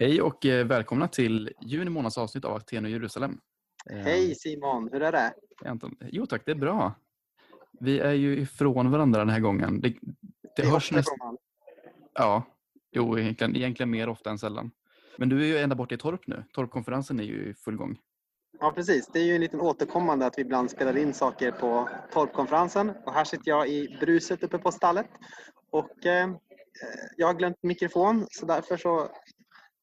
Hej och eh, välkomna till juni månads avsnitt av Aten och Jerusalem. Eh, Hej Simon, hur är det? Jo tack, det är bra. Vi är ju ifrån varandra den här gången. Det, det, Det hörs nästan... Ja, jo egentligen, egentligen mer ofta än sällan. Men du är ju ända borta i Torp nu. Torpkonferensen är ju i full gång. Ja precis, det är ju en liten återkommande att vi ibland spelar in saker på Torpkonferensen. Och här sitter jag i bruset uppe på stallet. Och eh, jag har glömt mikrofon så därför så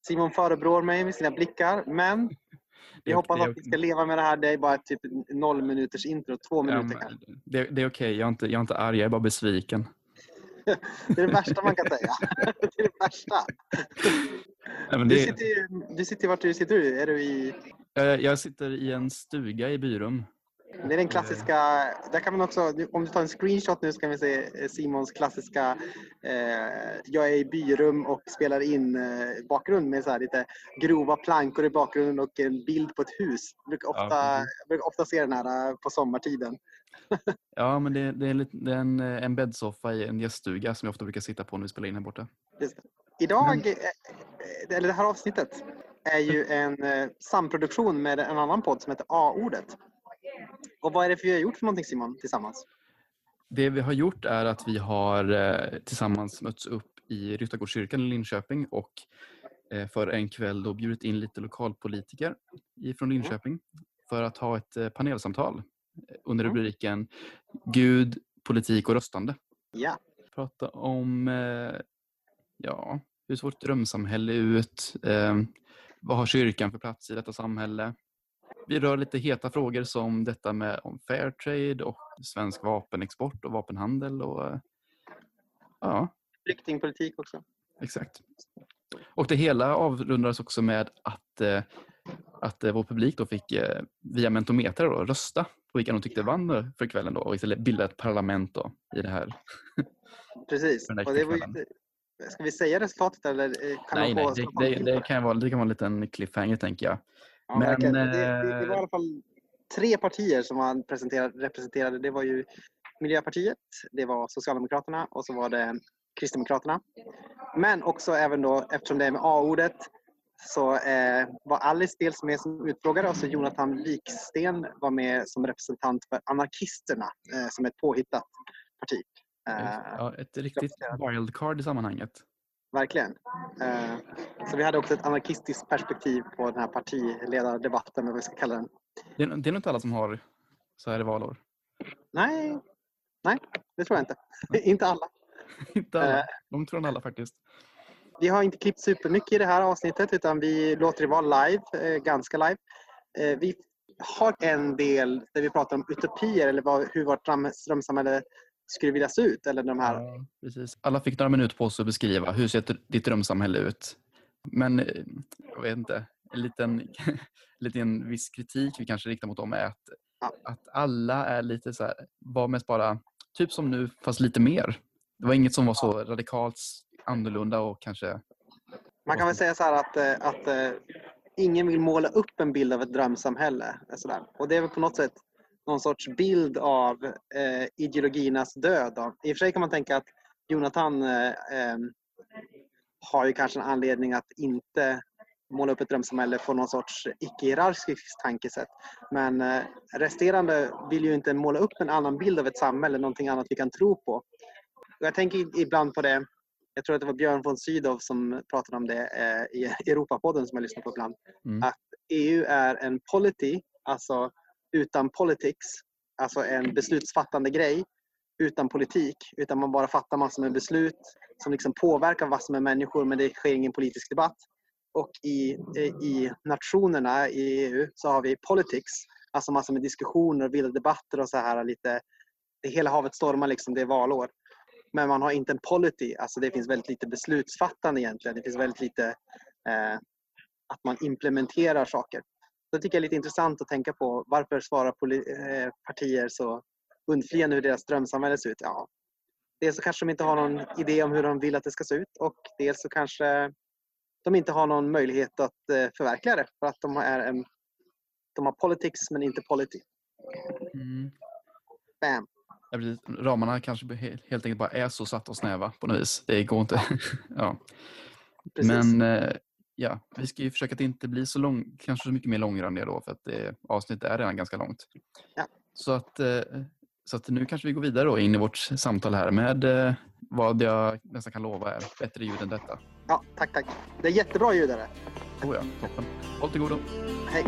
Simon förebrår mig med sina blickar. Men Det är hoppas att vi ska leva med det här. Det är bara typ noll minuters intro, två Ja, minuter kanske. det, det är okej, jag, är inte, jag är inte arg, jag är bara besviken. Det är det värsta man kan säga. Det är det värsta. Nej, men Du det, sitter du sitter vart du sitter du? Är du i eh, jag sitter i en stuga i Byrum. Det är den klassiska, där kan man också, om du tar en screenshot nu så kan vi se eh, Simons klassiska eh, Jag är i byrum och spelar in eh, bakgrund med så här lite grova plankor i bakgrunden och en bild på ett hus. Jag brukar ofta, jag brukar ofta se den här eh, på sommartiden. Ja, men det, det är, lite, det är en, eh, en bäddsoffa i en gäststuga som jag ofta brukar sitta på när vi spelar in här borta. Idag, eh, eller det här avsnittet, är ju en eh, samproduktion med en annan podd som heter A-ordet. Och vad är det för vi har gjort för någonting Simon tillsammans? Det vi har gjort är att vi har eh, tillsammans mötts upp i Ryttargårdskyrkan i Linköping och eh, för en kväll då bjudit in lite lokalpolitiker från Linköping för att ha ett eh, panelsamtal under Mm. rubriken Gud, politik och röstande. Ja, Prata om ja, hur ser vårt drömsamhälle ut? Vad har kyrkan för plats i detta samhälle? Vi rör lite heta frågor som detta med om fair trade och svensk vapenexport och vapenhandel. Och, eh, ja, flyktingpolitik också. exakt. Och det hela avrundades också med att, eh, att eh, vår publik då fick via Mentometer då, rösta på vilka de tyckte vann för kvällen då, och istället bilda ett parlament då, i det här. Precis. Och det var ska vi säga resultatet eller kan nej, nej, det, det, det, kan vara, det kan vara en liten cliffhanger tänker jag. Ja, men, det, det, det eh, var i alla fall tre partier som man presenterade, representerade. Det var ju Miljöpartiet, det var Socialdemokraterna och så var det Kristdemokraterna. Men också även då, eftersom det är med A-ordet, så eh, var Alice dels med som utfrågare och så Jonathan Wiksten var med som representant för anarkisterna eh, som ett påhittat parti. Eh, Ja, ett riktigt wildcard i sammanhanget. Verkligen. Eh, Så vi hade också ett anarkistiskt perspektiv på den här partiledardebatten, vad vi ska kalla den. Det är, det är nog inte alla som har så här i valår. Nej, nej det tror jag inte. inte alla. inte alla. Eh. Långt från alla faktiskt. Vi har inte klippt supermycket i det här avsnittet utan vi låter det vara live, eh, ganska live. Eh, Vi har en del där vi pratar om utopier eller hur vårt dröm- drömsamhälle skulle vilja se ut. Eller de här. Ja, precis. Alla fick några minuter på sig att beskriva hur ser ditt drömsamhälle ut. Men eh, jag vet inte, en liten, en liten viss kritik vi kanske riktar mot dem är att, Ja. att alla är lite så här, var mest bara typ som nu fast lite mer. Det var inget som var så radikalt annorlunda och kanske Man kan väl säga så här att, eh, att eh, ingen vill måla upp en bild av ett drömsamhälle. Sådär. Och det är väl på något sätt någon sorts bild av eh, ideologiernas död. Då. I och för sig kan man tänka att Jonathan eh, eh, har ju kanske en anledning att inte måla upp ett drömsamhälle på någon sorts icke-hierarkiskt tankesätt. Men eh, resterande vill ju inte måla upp en annan bild av ett samhälle, någonting annat vi kan tro på. Jag tänker ibland på det jag tror att det var Björn von Sydow som pratade om det eh, i Europapodden som jag lyssnar på ibland. Mm. Att EU är en polity, alltså utan politics, alltså en beslutsfattande grej utan politik, utan man bara fattar massor med beslut som liksom påverkar massor med människor men det sker ingen politisk debatt. Och i, i nationerna i EU så har vi politics, alltså massor med diskussioner och vilda debatter och så här lite, det hela havet stormar liksom, det är valår. Men man har inte en polity, alltså det finns väldigt lite beslutsfattande egentligen. Det finns väldigt lite eh, att man implementerar saker. Det tycker jag är lite intressant att tänka på. Varför svarar eh, partier så undflyende hur deras drömsamhälle ser ut? Ja, dels så kanske de inte har någon idé om hur de vill att det ska se ut och dels så kanske de inte har någon möjlighet att eh, förverkliga det för att de är en, de har politics men inte polity. Mm. Bam! Ja, precis. Ramarna kanske helt enkelt bara är så satta och snäva på något vis. Det går inte. ja. Precis. Men eh, ja, vi ska ju försöka att inte bli så lång, kanske så mycket mer långrandiga då för att det, avsnittet är redan ganska långt. Ja. Så att, eh, så att nu kanske vi går vidare då in i vårt samtal här med eh, vad jag nästan kan lova är bättre ljud än detta. Ja, tack, tack. Det är jättebra ljud är det. Oh ja, toppen. Håll till godo. Hej.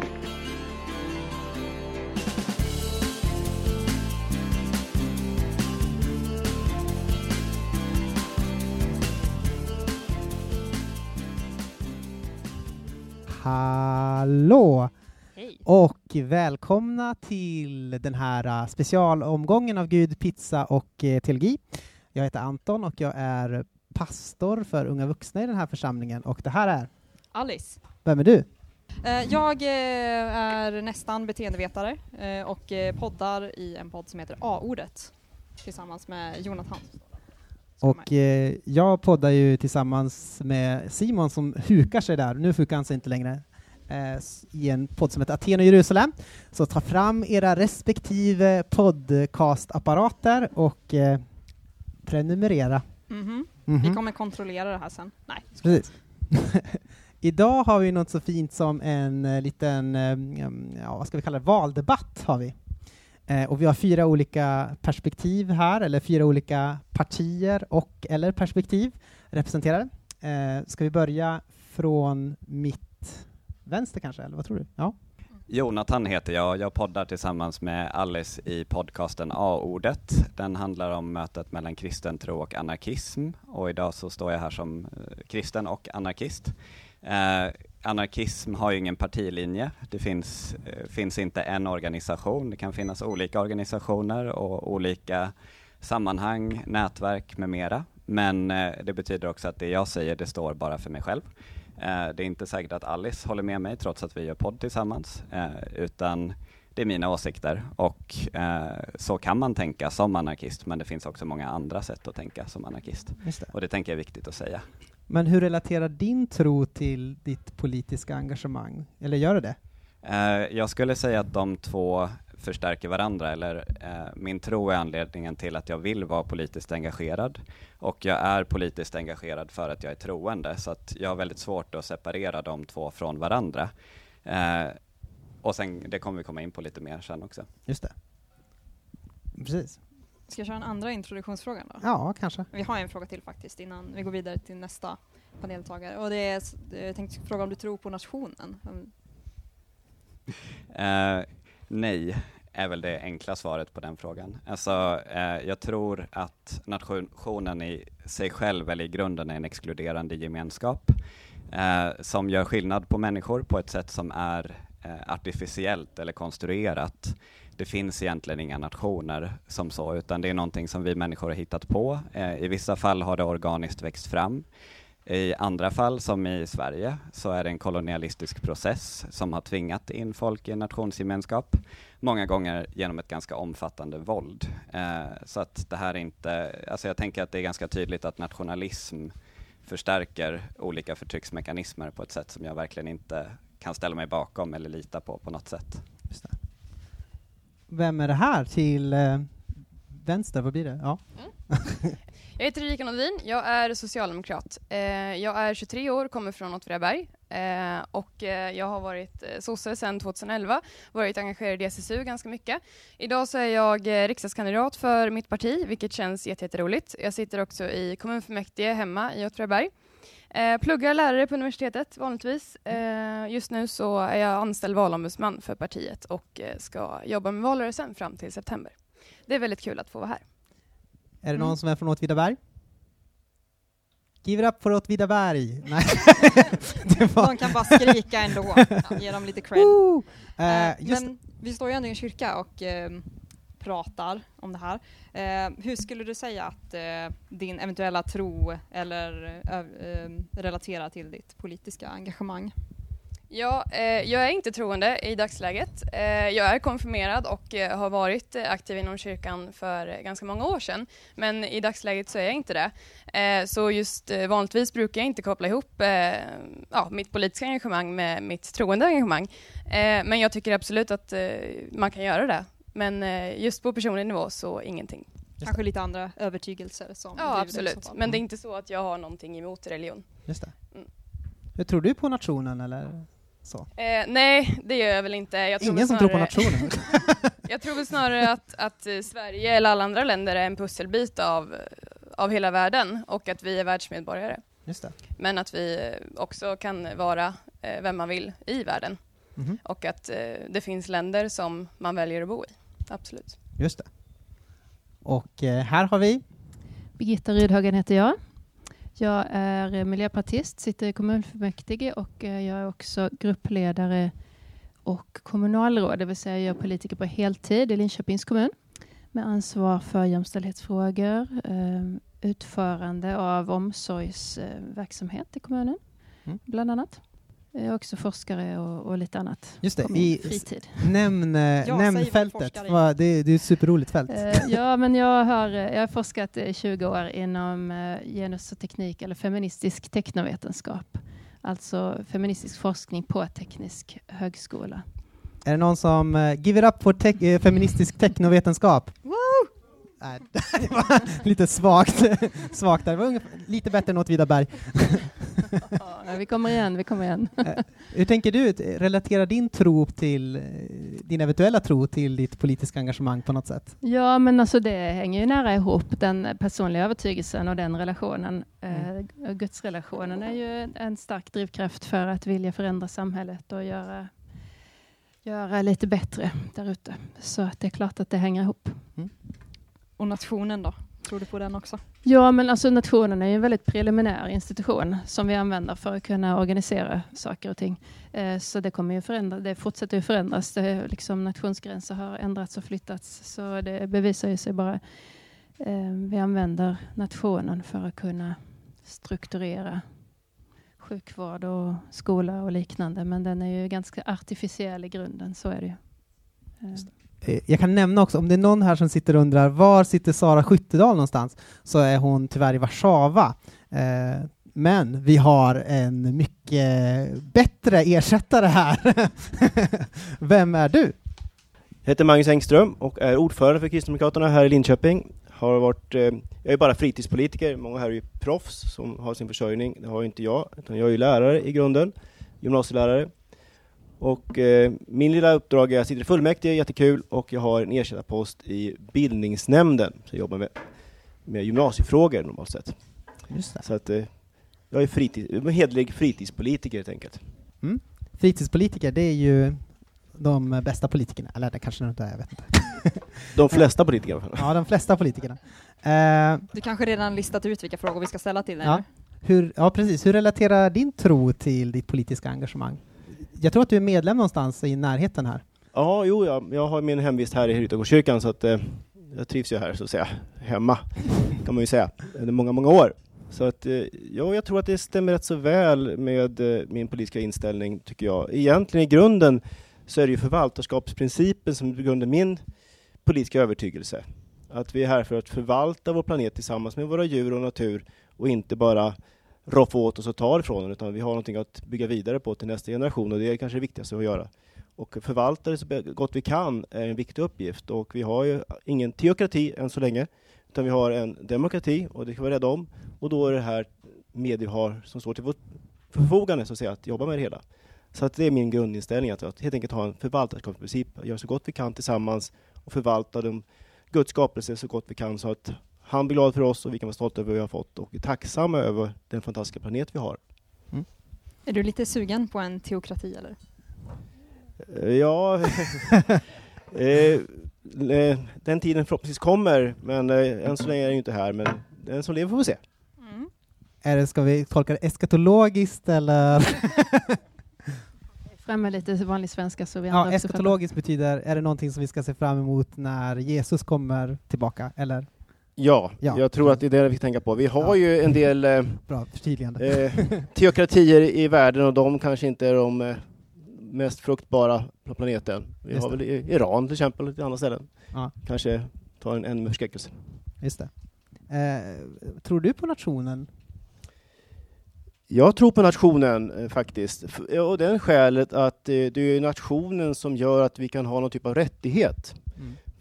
Hallå! Hej. Och välkomna till den här uh, specialomgången av Gud, pizza och eh, teologi. Jag heter Anton och jag är pastor för unga vuxna i den här församlingen och det här är, Alice. vem är du? Eh, Jag eh, är nästan beteendevetare och poddar i en podd som heter A-ordet tillsammans med Jonathan. Och eh, jag poddar ju tillsammans med Simon som hukar sig där, nu hukar han sig inte längre, eh, i en podd som heter Aten och Jerusalem. Så ta fram era respektive podcastapparater och eh, prenumerera. Mhm. Mhm. Vi kommer kontrollera det här sen. Nej. Precis. Idag har vi något så fint som en eh, liten, eh, mm, ja, vad ska vi kalla det, valdebatt har vi. Eh, och vi har fyra olika perspektiv här, eller fyra olika partier och eller perspektiv representerade. Eh, ska vi börja från mitt vänster kanske, eller vad tror du? Ja. Jonathan heter jag. Jag poddar tillsammans med Alice i podcasten A-ordet. Den handlar om mötet mellan kristen tro och anarkism och idag så står jag här som eh, kristen och anarkist. Eh, anarkism har ju ingen partilinje. Det finns, eh, finns inte en organisation. Det kan finnas olika organisationer och olika sammanhang, nätverk med mera. Men eh, det betyder också att det jag säger, det står bara för mig själv. Eh, det är inte säkert att Alice håller med mig trots att vi gör podd tillsammans, utan det är mina åsikter och så kan man tänka som anarkist, men det finns också många andra sätt att tänka som anarkist. Det. Och det tänker jag är viktigt att säga. Men hur relaterar din tro till ditt politiska engagemang? Eller gör det det? Eh, jag skulle säga att de två förstärker varandra, eller eh, min tro är anledningen till att jag vill vara politiskt engagerad och jag är politiskt engagerad för att jag är troende, så att jag har väldigt svårt att separera de två från varandra. Eh, och sen, det kommer vi komma in på lite mer sen också. Just det. Precis. Ska jag köra en andra introduktionsfråga då? Ja, kanske. Vi har en fråga till faktiskt innan vi går vidare till nästa paneltagare. Och det är, jag tänkte fråga om du tror på nationen? Eh, nej, är väl det enkla svaret på den frågan. Alltså, eh, jag tror att nationen i sig själv, eller i grunden, är en exkluderande gemenskap eh, som gör skillnad på människor på ett sätt som är artificiellt eller konstruerat. Det finns egentligen inga nationer som så, utan det är någonting som vi människor har hittat på. Eh, I vissa fall har det organiskt växt fram. I andra fall, som i Sverige, så är det en kolonialistisk process som har tvingat in folk i en nationsgemenskap, många gånger genom ett ganska omfattande våld. Eh, så att det här är inte, alltså jag tänker att det är ganska tydligt att nationalism förstärker olika förtrycksmekanismer på ett sätt som jag verkligen inte kan ställa mig bakom eller lita på på något sätt. Just det. Vem är det här till eh, vänster? Vad blir det? Ja. Mm. Jag heter Erika Nordin, jag är socialdemokrat. Eh, jag är 23 år, kommer från Åtvidaberg eh, och eh, jag har varit eh, sosse sedan 2011, varit engagerad i SSU ganska mycket. Idag så är jag eh, riksdagskandidat för mitt parti, vilket känns jätte- jätteroligt. Jag sitter också i kommunfullmäktige hemma i Åtvidaberg. Eh, pluggar lärare på universitetet vanligtvis. Eh, just nu så är jag anställd valombudsman för partiet och eh, ska jobba med valrörelsen fram till september. Det är väldigt kul att få vara här. Är det någon Mm. som är från Åtvidaberg? Give it up for Åtvidaberg! Nej. det var... De kan bara skrika ändå. Ja, ge dem lite cred. Eh, just Men vi står ju ändå i en kyrka och eh, pratar om det här. Eh, hur skulle du säga att eh, din eventuella tro eller eh, eh relaterar till ditt politiska engagemang? Ja, eh, jag är inte troende i dagsläget. Eh, jag är konfirmerad och eh, har varit eh, aktiv inom kyrkan för ganska många år sedan. Men i dagsläget så är jag inte det. Eh, så just eh, vanligtvis brukar jag inte koppla ihop eh, ja, mitt politiska engagemang med mitt troende engagemang. Eh, men jag tycker absolut att eh, man kan göra det. Men eh, just på personlig nivå så ingenting. Kanske lite andra övertygelser som Ja, absolut. Men det är inte så att jag har någonting emot religion. Just det. Mm. Hur tror du på nationen eller så? Eh, nej, det gör jag väl inte. Jag tror Ingen väl som tror på snarare- nationen? Jag tror väl snarare att, att eh, Sverige eller alla andra länder är en pusselbit av, av hela världen och att vi är världsmedborgare. Just det. Men att vi eh, också kan vara eh, vem man vill i världen Mhm. och att eh, det finns länder som man väljer att bo i. Absolut. Just det. Och eh, här har vi Birgitta Rydhagen heter jag. Jag är miljöpartist, sitter i kommunfullmäktige och eh, jag är också gruppledare och kommunalråd, det vill säga jag är politiker på heltid i Linköpings kommun med ansvar för jämställdhetsfrågor, eh, utförande av omsorgsverksamhet i kommunen, Mm. bland annat. Jag är också forskare och, och lite annat Just det, i- fritid. Nämn, eh, nämn fältet. Va, det, det är ett superroligt fält. Eh, ja, men jag har, eh, jag har forskat i 20 år inom genus och teknik eller feministisk teknovetenskap. Alltså feministisk forskning på teknisk högskola. Är det någon som uh, give it up tech, eh, feministisk teknovetenskap? Nej, det var lite svagt, svagt där. Det var ungefär, lite bättre än Åtvidaberg. Ja, vi kommer igen, vi kommer igen. Hur tänker du? Relatera din tro till, din eventuella tro till ditt politiska engagemang på något sätt? Ja, men alltså det hänger ju nära ihop, den personliga övertygelsen och den relationen. Eh, Gudsrelationen är ju en stark drivkraft för att vilja förändra samhället och göra, göra lite bättre där ute. Så att det är klart att det hänger ihop. Och nationen då? Tror du på den också? Ja, men alltså nationen är ju en väldigt preliminär institution som vi använder för att kunna organisera saker och ting. Eh, så det kommer ju förändra, det fortsätter ju förändras. Det, liksom nationsgränser har ändrats och flyttats, så det bevisar ju sig bara. Eh, vi använder nationen för att kunna strukturera sjukvård och skola och liknande, men den är ju ganska artificiell i grunden, så är det ju. Eh, Eh, jag kan nämna också, om det är någon här som sitter och undrar var sitter Sara Skyttedal någonstans, så är hon tyvärr i Warszawa. Eh, Men vi har en mycket bättre ersättare här. Vem är du? Jag heter Magnus Engström och är ordförande för Kristdemokraterna här i Linköping. Har varit, eh, jag är bara fritidspolitiker, många här är ju proffs som har sin försörjning. Det har ju inte jag, utan jag är ju lärare i grunden, gymnasielärare. Och eh, min lilla uppdrag är att jag sitter i fullmäktige, jättekul, och jag har en ersättarpost i bildningsnämnden. Så jag jobbar med, med gymnasiefrågor normalt sett. Just det. Så att eh, jag är fritid, en hederlig fritidspolitiker helt enkelt. Fritidspolitiker, det är ju de bästa politikerna. Eller det kanske det inte är, jag vet inte. De flesta politiker i alla fall. Ja, de flesta politikerna. Eh, Du kanske redan listat ut vilka frågor vi ska ställa till dig Ja. nu? hur, ja, precis. Hur relaterar din tro till ditt politiska engagemang? Jag tror att du är medlem någonstans i närheten här. Ja, jo, ja. jag har min hemvist här i Ryttargårdskyrkan så att eh, jag trivs ju här så att säga, hemma kan man ju säga, under många, många år. Så att, eh, ja, jag tror att det stämmer rätt så väl med eh, min politiska inställning, tycker jag. Egentligen i grunden så är det ju förvaltarskapsprincipen som begrundar min politiska övertygelse. Att vi är här för att förvalta vår planet tillsammans med våra djur och natur och inte bara roffa åt oss och ta ifrån den, utan vi har någonting att bygga vidare på till nästa generation och det är kanske det viktigaste att göra. Och förvalta det så gott vi kan är en viktig uppgift och vi har ju ingen teokrati än så länge, utan vi har en demokrati och det ska vi vara rädda om. Och då är det här med vi har som står till vårt förfogande så att säga, att jobba med det hela. Så att det är min grundinställning, att, att helt enkelt ha en förvaltarskapsprincip, göra så gott vi kan tillsammans och förvalta de Guds skapelse så gott vi kan så att han blir glad för oss och vi kan vara stolta över vad vi har fått och är tacksamma över den fantastiska planet vi har. Är du lite sugen på en teokrati eller? Eh, Ja, eh, eh, den tiden förhoppningsvis kommer, men än så länge är den ju inte här. Men den som lever får vi se. Mm. Är det, ska vi tolka det eskatologiskt eller? Fram med lite vanlig svenska så vi Ja, eskatologiskt betyder, är det någonting som vi ska se fram emot när Jesus kommer tillbaka? Eller? Ja, Ja. jag tror att det är det vi ska tänka på. Vi har Ja. ju en del eh, Bra eh, teokratier i världen och de kanske inte är de eh, mest fruktbara på planeten. Vi Just har det. väl Iran till exempel, och lite andra ställen. Ja. Kanske tar en mer förskräckelse. Just det. Eh, tror du på nationen? Jag tror på nationen eh, faktiskt. Och det är skälet att eh, det är nationen som gör att vi kan ha någon typ av rättighet.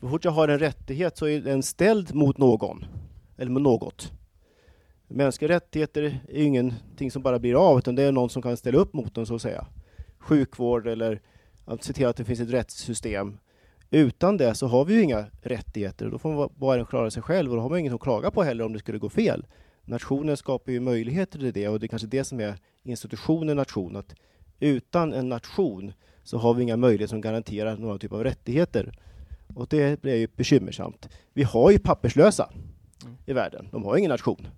Så fort jag har en rättighet så är den ställd mot någon, eller mot något. Mänskliga rättigheter är ingenting som bara blir av, utan det är någon som kan ställa upp mot dem, så att säga. Sjukvård eller att se till att det finns ett rättssystem. Utan det så har vi ju inga rättigheter och då får var och en klara sig själv och då har man inget att klaga på heller om det skulle gå fel. Nationen skapar ju möjligheter till det och det är kanske det som är institutionen nation, att utan en nation så har vi inga möjligheter som garanterar några typ av rättigheter. Och det blir ju bekymmersamt. Vi har ju papperslösa i världen. De har ingen nation.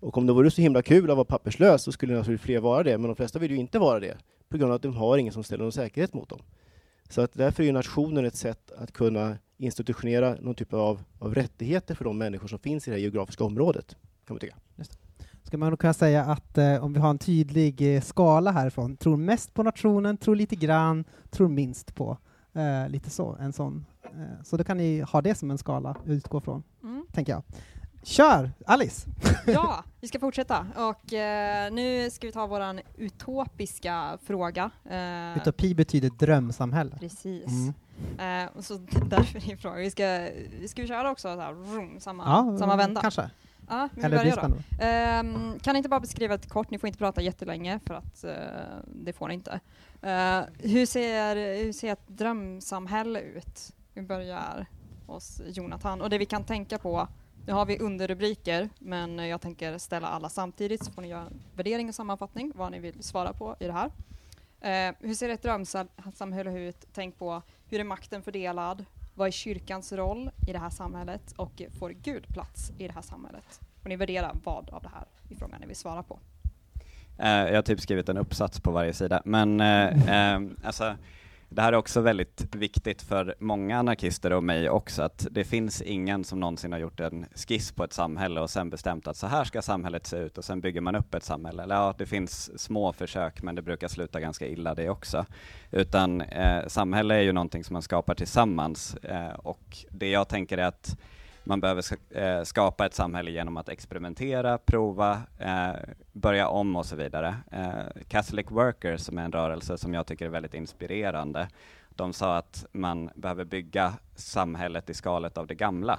Och om det vore så himla kul att vara papperslös så skulle naturligtvis fler vara det, men de flesta vill ju inte vara det på grund av att de har ingen som ställer någon säkerhet mot dem. Så att därför är ju nationen ett sätt att kunna institutionera någon typ av, av rättigheter för de människor som finns i det här geografiska området, kan man tycka. Ska man nog kunna säga att eh, om vi har en tydlig eh, skala härifrån, tror mest på nationen, tror lite grann, tror minst på. Eh, lite så, en sån. Eh, så då kan ni ha det som en skala att utgå från, Mm. tänker jag. Kör! Alice! Ja, vi ska fortsätta. Och eh, nu ska vi ta våran utopiska fråga. Eh, Utopi betyder drömsamhälle. Precis. Mm. Eh, och så därför är frågan, vi ska, ska vi köra också så här, vroom, samma, Ja, samma vända? kanske. Ja, men vi Eller börjar då. Ehm, kan ni inte bara beskriva lite kort, ni får inte prata jättelänge för att eh, det får ni inte. Eh, hur, ser, hur ser ett drömsamhälle ut? Vi börjar hos Jonathan. Och det vi kan tänka på, nu har vi underrubriker, men jag tänker ställa alla samtidigt så får ni göra en värdering och sammanfattning vad ni vill svara på i det här. Eh, hur ser ett drömsamhälle ut? Tänk på hur är makten fördelad? Vad är kyrkans roll i det här samhället? Och får Gud plats i det här samhället? Och ni värderar vad av det här i frågan ni vill svara på. Eh, jag har typ skrivit en uppsats på varje sida, men eh, eh, alltså, det här är också väldigt viktigt för många anarkister och mig också, att det finns ingen som någonsin har gjort en skiss på ett samhälle och sen bestämt att så här ska samhället se ut och sen bygger man upp ett samhälle. Eller ja, det finns små försök, men det brukar sluta ganska illa det också. Utan eh, samhälle är ju någonting som man skapar tillsammans eh, och det jag tänker är att man behöver eh, skapa ett samhälle genom att experimentera, prova, eh, börja om och så vidare. Eh, Catholic Workers, som är en rörelse som jag tycker är väldigt inspirerande, de sa att man behöver bygga samhället i skalet av det gamla.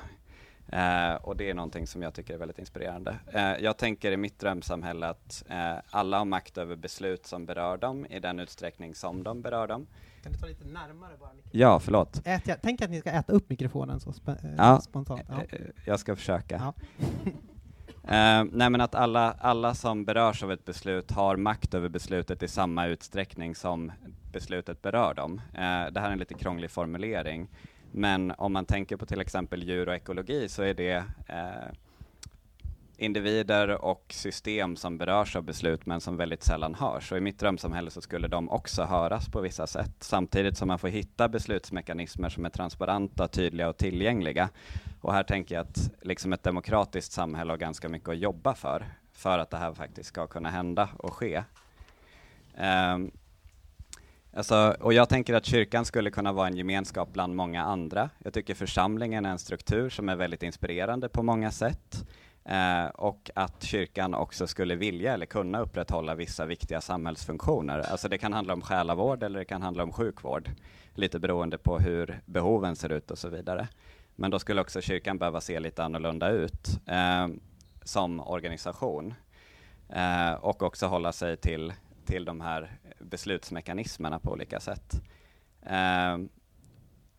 Eh, och det är någonting som jag tycker är väldigt inspirerande. Eh, jag tänker i mitt drömsamhälle att eh, alla har makt över beslut som berör dem i den utsträckning som de berör dem. Kan du ta lite närmare bara? Ja, förlåt. Ät, jag, tänk att ni ska äta upp mikrofonen så sp eh, Ja. spontant. Ja. Eh, Jag ska försöka. Ja. Eh, nej men att alla, alla som berörs av ett beslut har makt över beslutet i samma utsträckning som beslutet berör dem. Eh, det här är en lite krånglig formulering, men om man tänker på till exempel djur och ekologi så är det eh, individer och system som berörs av beslut men som väldigt sällan hörs. Och i mitt drömsamhälle så skulle de också höras på vissa sätt, samtidigt som man får hitta beslutsmekanismer som är transparenta, tydliga och tillgängliga. Och här tänker jag att liksom ett demokratiskt samhälle har ganska mycket att jobba för, för att det här faktiskt ska kunna hända och ske. Um, Alltså, och jag tänker att kyrkan skulle kunna vara en gemenskap bland många andra. Jag tycker församlingen är en struktur som är väldigt inspirerande på många sätt. Eh, och att kyrkan också skulle vilja eller kunna upprätthålla vissa viktiga samhällsfunktioner. Alltså det kan handla om själavård eller det kan handla om sjukvård. Lite beroende på hur behoven ser ut och så vidare. Men då skulle också kyrkan behöva se lite annorlunda ut eh, som organisation. Eh, och också hålla sig till, till de här beslutsmekanismerna på olika sätt. Eh,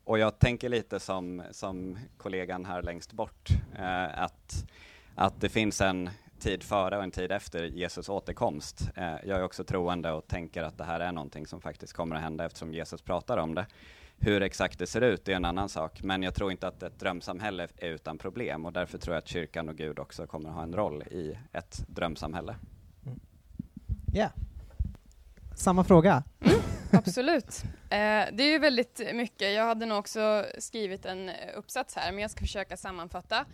och jag tänker lite som, som kollegan här längst bort, eh, att, att det finns en tid före och en tid efter Jesus återkomst. Eh, jag är också troende och tänker att det här är någonting som faktiskt kommer att hända eftersom Jesus pratar om det. Hur exakt det ser ut är en annan sak, men jag tror inte att ett drömsamhälle är utan problem och därför tror jag att kyrkan och Gud också kommer att ha en roll i ett drömsamhälle. Ja. Samma fråga. Mm, absolut. Eh, det är ju väldigt mycket. Jag hade nog också skrivit en uppsats här, men jag ska försöka sammanfatta.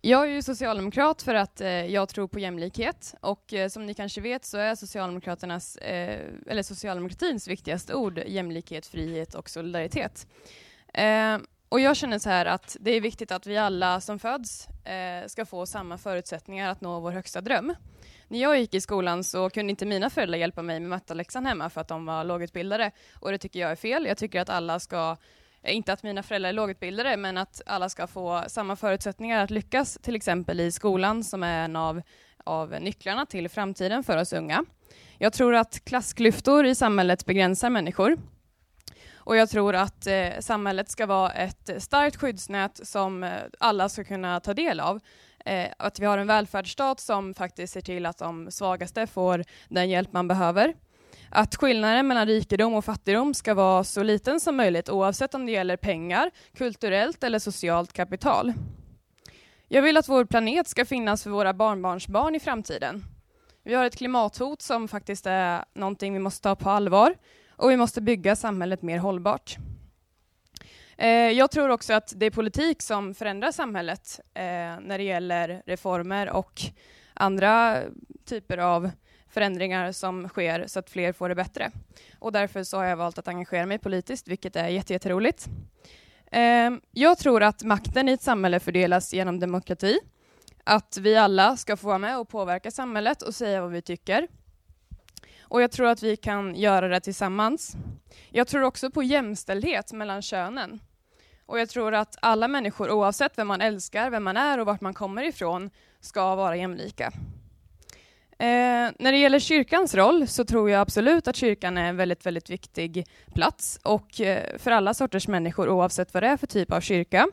Jag är ju socialdemokrat för att eh, jag tror på jämlikhet och eh, som ni kanske vet så är Socialdemokraternas, eh, eller socialdemokratins viktigaste ord jämlikhet, frihet och solidaritet. Eh, och jag känner så här att det är viktigt att vi alla som föds eh, ska få samma förutsättningar att nå vår högsta dröm. När jag gick i skolan så kunde inte mina föräldrar hjälpa mig med matteläxan hemma för att de var lågutbildade. Och det tycker jag är fel. Jag tycker att alla ska, eh, inte att mina föräldrar är lågutbildade, men att alla ska få samma förutsättningar att lyckas, till exempel i skolan som är en av av nycklarna till framtiden för oss unga. Jag tror att klassklyftor i samhället begränsar människor. Och jag tror att eh, samhället ska vara ett starkt skyddsnät som eh, alla ska kunna ta del av. Eh, att vi har en välfärdsstat som faktiskt ser till att de svagaste får den hjälp man behöver. Att skillnaden mellan rikedom och fattigdom ska vara så liten som möjligt oavsett om det gäller pengar, kulturellt eller socialt kapital. Jag vill att vår planet ska finnas för våra barnbarnsbarn i framtiden. Vi har ett klimathot som faktiskt är någonting vi måste ta på allvar och vi måste bygga samhället mer hållbart. Eh, jag tror också att det är politik som förändrar samhället eh, när det gäller reformer och andra typer av förändringar som sker så att fler får det bättre. Och därför så har jag valt att engagera mig politiskt, vilket är jätteroligt. Eh, jag tror att makten i ett samhälle fördelas genom demokrati. Att vi alla ska få vara med och påverka samhället och säga vad vi tycker. Och jag tror att vi kan göra det tillsammans. Jag tror också på jämställdhet mellan könen. Och jag tror att alla människor, oavsett vem man älskar, vem man är och vart man kommer ifrån, ska vara jämlika. Eh, när det gäller kyrkans roll så tror jag absolut att kyrkan är en väldigt, väldigt viktig plats och eh, för alla sorters människor oavsett vad det är för typ av kyrka.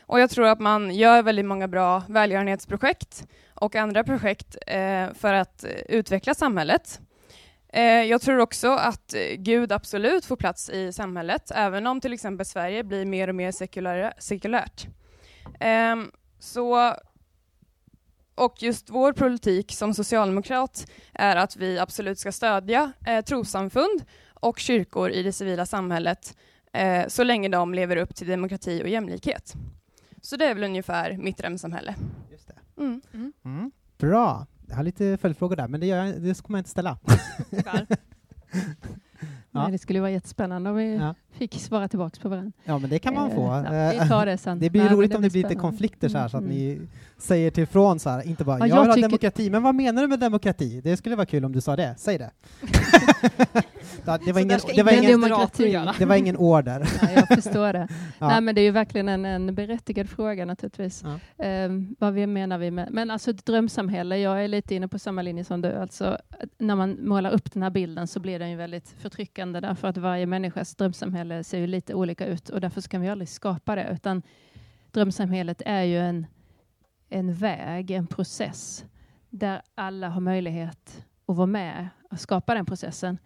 Och jag tror att man gör väldigt många bra välgörenhetsprojekt och andra projekt eh, för att utveckla samhället. Eh, jag tror också att Gud absolut får plats i samhället, även om till exempel Sverige blir mer och mer sekulärt. Ehm, så och just vår politik som socialdemokrat är att vi absolut ska stödja eh, trossamfund och kyrkor i det civila samhället eh, så länge de lever upp till demokrati och jämlikhet. Så det är väl ungefär mitt drömsamhälle. Just det. Mm. Mm. Bra. Jag har lite följdfrågor där, men det, gör jag, det kommer jag inte ställa. Ja. Det skulle vara jättespännande om vi Ja. fick svara tillbaka på varandra. Ja, men det kan man Eh, få. ja, vi Eh, tar det sen. Det blir Nej, roligt det om det blir blir lite spännande. konflikter så här, så att Mm, ni säger tillfrån så här, inte bara Ja, jag, jag vill ha tycker- demokrati, men vad menar du med demokrati? Det skulle vara kul om du sa det. Säg det. Ja, det, var ingen, det, var ingen ingen, demokrati. det var ingen order. Nej, jag förstår det. Ja. Nej, men det är ju verkligen en, en berättigad fråga naturligtvis. Ja. Ehm, vad vi menar vi med... Men alltså ett drömsamhälle, jag är lite inne på samma linje som du. Alltså, när man målar upp den här bilden så blir den ju väldigt förtryckande därför att varje människas drömsamhälle ser ju lite olika ut och därför kan vi aldrig skapa det. Utan drömsamhället är ju en, en väg, en process där alla har möjlighet att vara med och skapa den processen.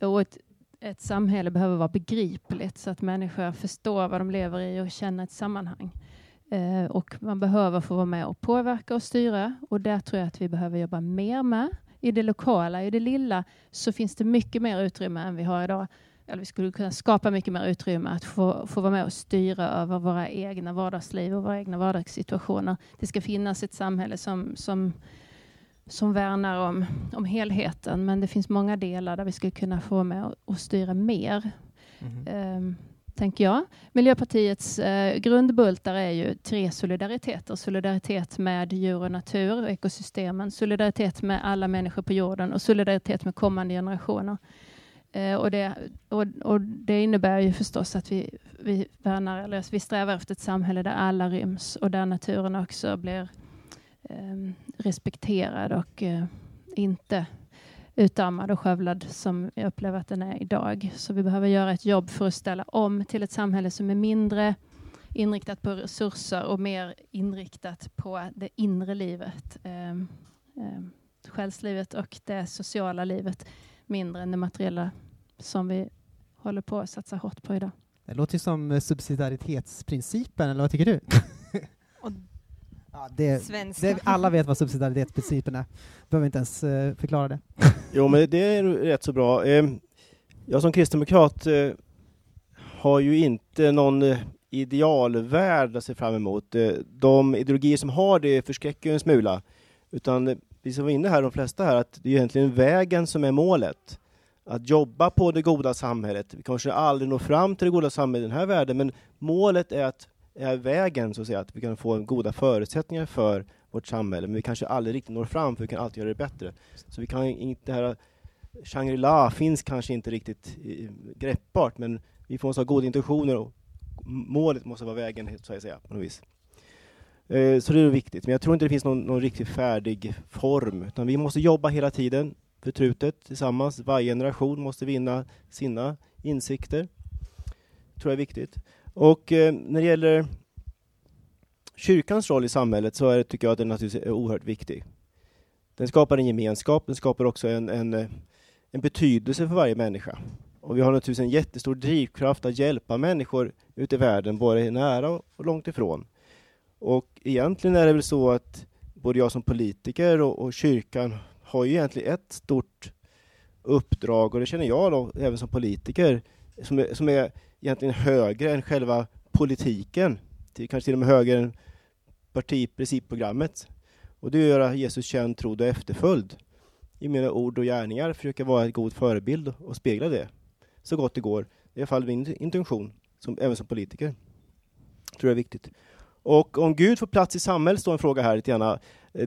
Och ett, ett samhälle behöver vara begripligt så att människor förstår vad de lever i och känner ett sammanhang. Eh, och man behöver få vara med och påverka och styra och där tror jag att vi behöver jobba mer med. I det lokala, i det lilla, så finns det mycket mer utrymme än vi har idag. Eller vi skulle kunna skapa mycket mer utrymme att få, få vara med och styra över våra egna vardagsliv och våra egna vardagssituationer. Det ska finnas ett samhälle som, som som värnar om, om helheten, men det finns många delar där vi skulle kunna få med och, och styra mer, Mhm. ehm, tänker jag. Miljöpartiets eh, grundbultar är ju tre solidariteter. Solidaritet med djur och natur och ekosystemen, solidaritet med alla människor på jorden och solidaritet med kommande generationer. Eh, och, det, och, och det innebär ju förstås att vi, vi värnar, eller vi strävar efter ett samhälle där alla ryms och där naturen också blir eh, respekterad och eh, inte utarmad och skövlad som jag upplever att den är idag. Så vi behöver göra ett jobb för att ställa om till ett samhälle som är mindre inriktat på resurser och mer inriktat på det inre livet. Eh, eh, själslivet och det sociala livet mindre än det materiella som vi håller på att satsa hårt på idag. Det låter som eh, subsidiaritetsprincipen, eller vad tycker du? Och ja, det, svenska. det, alla vet vad subsidiaritetsprincipen är. Behöver inte ens eh, förklara det. Jo, men det är rätt så bra. Eh, Jag som kristdemokrat eh, har ju inte någon eh, idealvärld att se fram emot. Eh, De ideologier som har det förskräcker ju en smula. Utan eh, vi som var inne här, de flesta här, att det är egentligen vägen som är målet. Att jobba på det goda samhället. Vi kanske aldrig når fram till det goda samhället i den här världen, men målet är att är vägen så att säga, att vi kan få goda förutsättningar för vårt samhälle, men vi kanske aldrig riktigt når fram, för vi kan alltid göra det bättre. Så vi kan inte, det här Shangri-La finns kanske inte riktigt greppbart, men vi får måste ha goda intentioner och målet måste vara vägen, så att säga, på något vis. Eh, så det är viktigt. Men jag tror inte det finns någon, någon riktigt färdig form, utan vi måste jobba hela tiden förtrutet tillsammans. Varje generation måste vinna sina insikter. Det tror jag är viktigt. Och eh, när det gäller kyrkans roll i samhället så är, tycker jag att den naturligtvis är oerhört viktig. Den skapar en gemenskap, den skapar också en, en, eh, en betydelse för varje människa. Och vi har naturligtvis en jättestor drivkraft att hjälpa människor ute i världen, både nära och långt ifrån. Och egentligen är det väl så att både jag som politiker och, och kyrkan har ju egentligen ett stort uppdrag, och det känner jag då, även som politiker, som är, som är egentligen högre än själva politiken, till, kanske till och med högre än partiprincipprogrammet. Och det är att göra Jesus känd, trodd och efterföljd i mina ord och gärningar, försöka vara en god förebild och spegla det så gott det går. Det är i alla fall min intention, som, även som politiker. tror jag är viktigt. Och om Gud får plats i samhället, står en fråga här lite grann. Eh,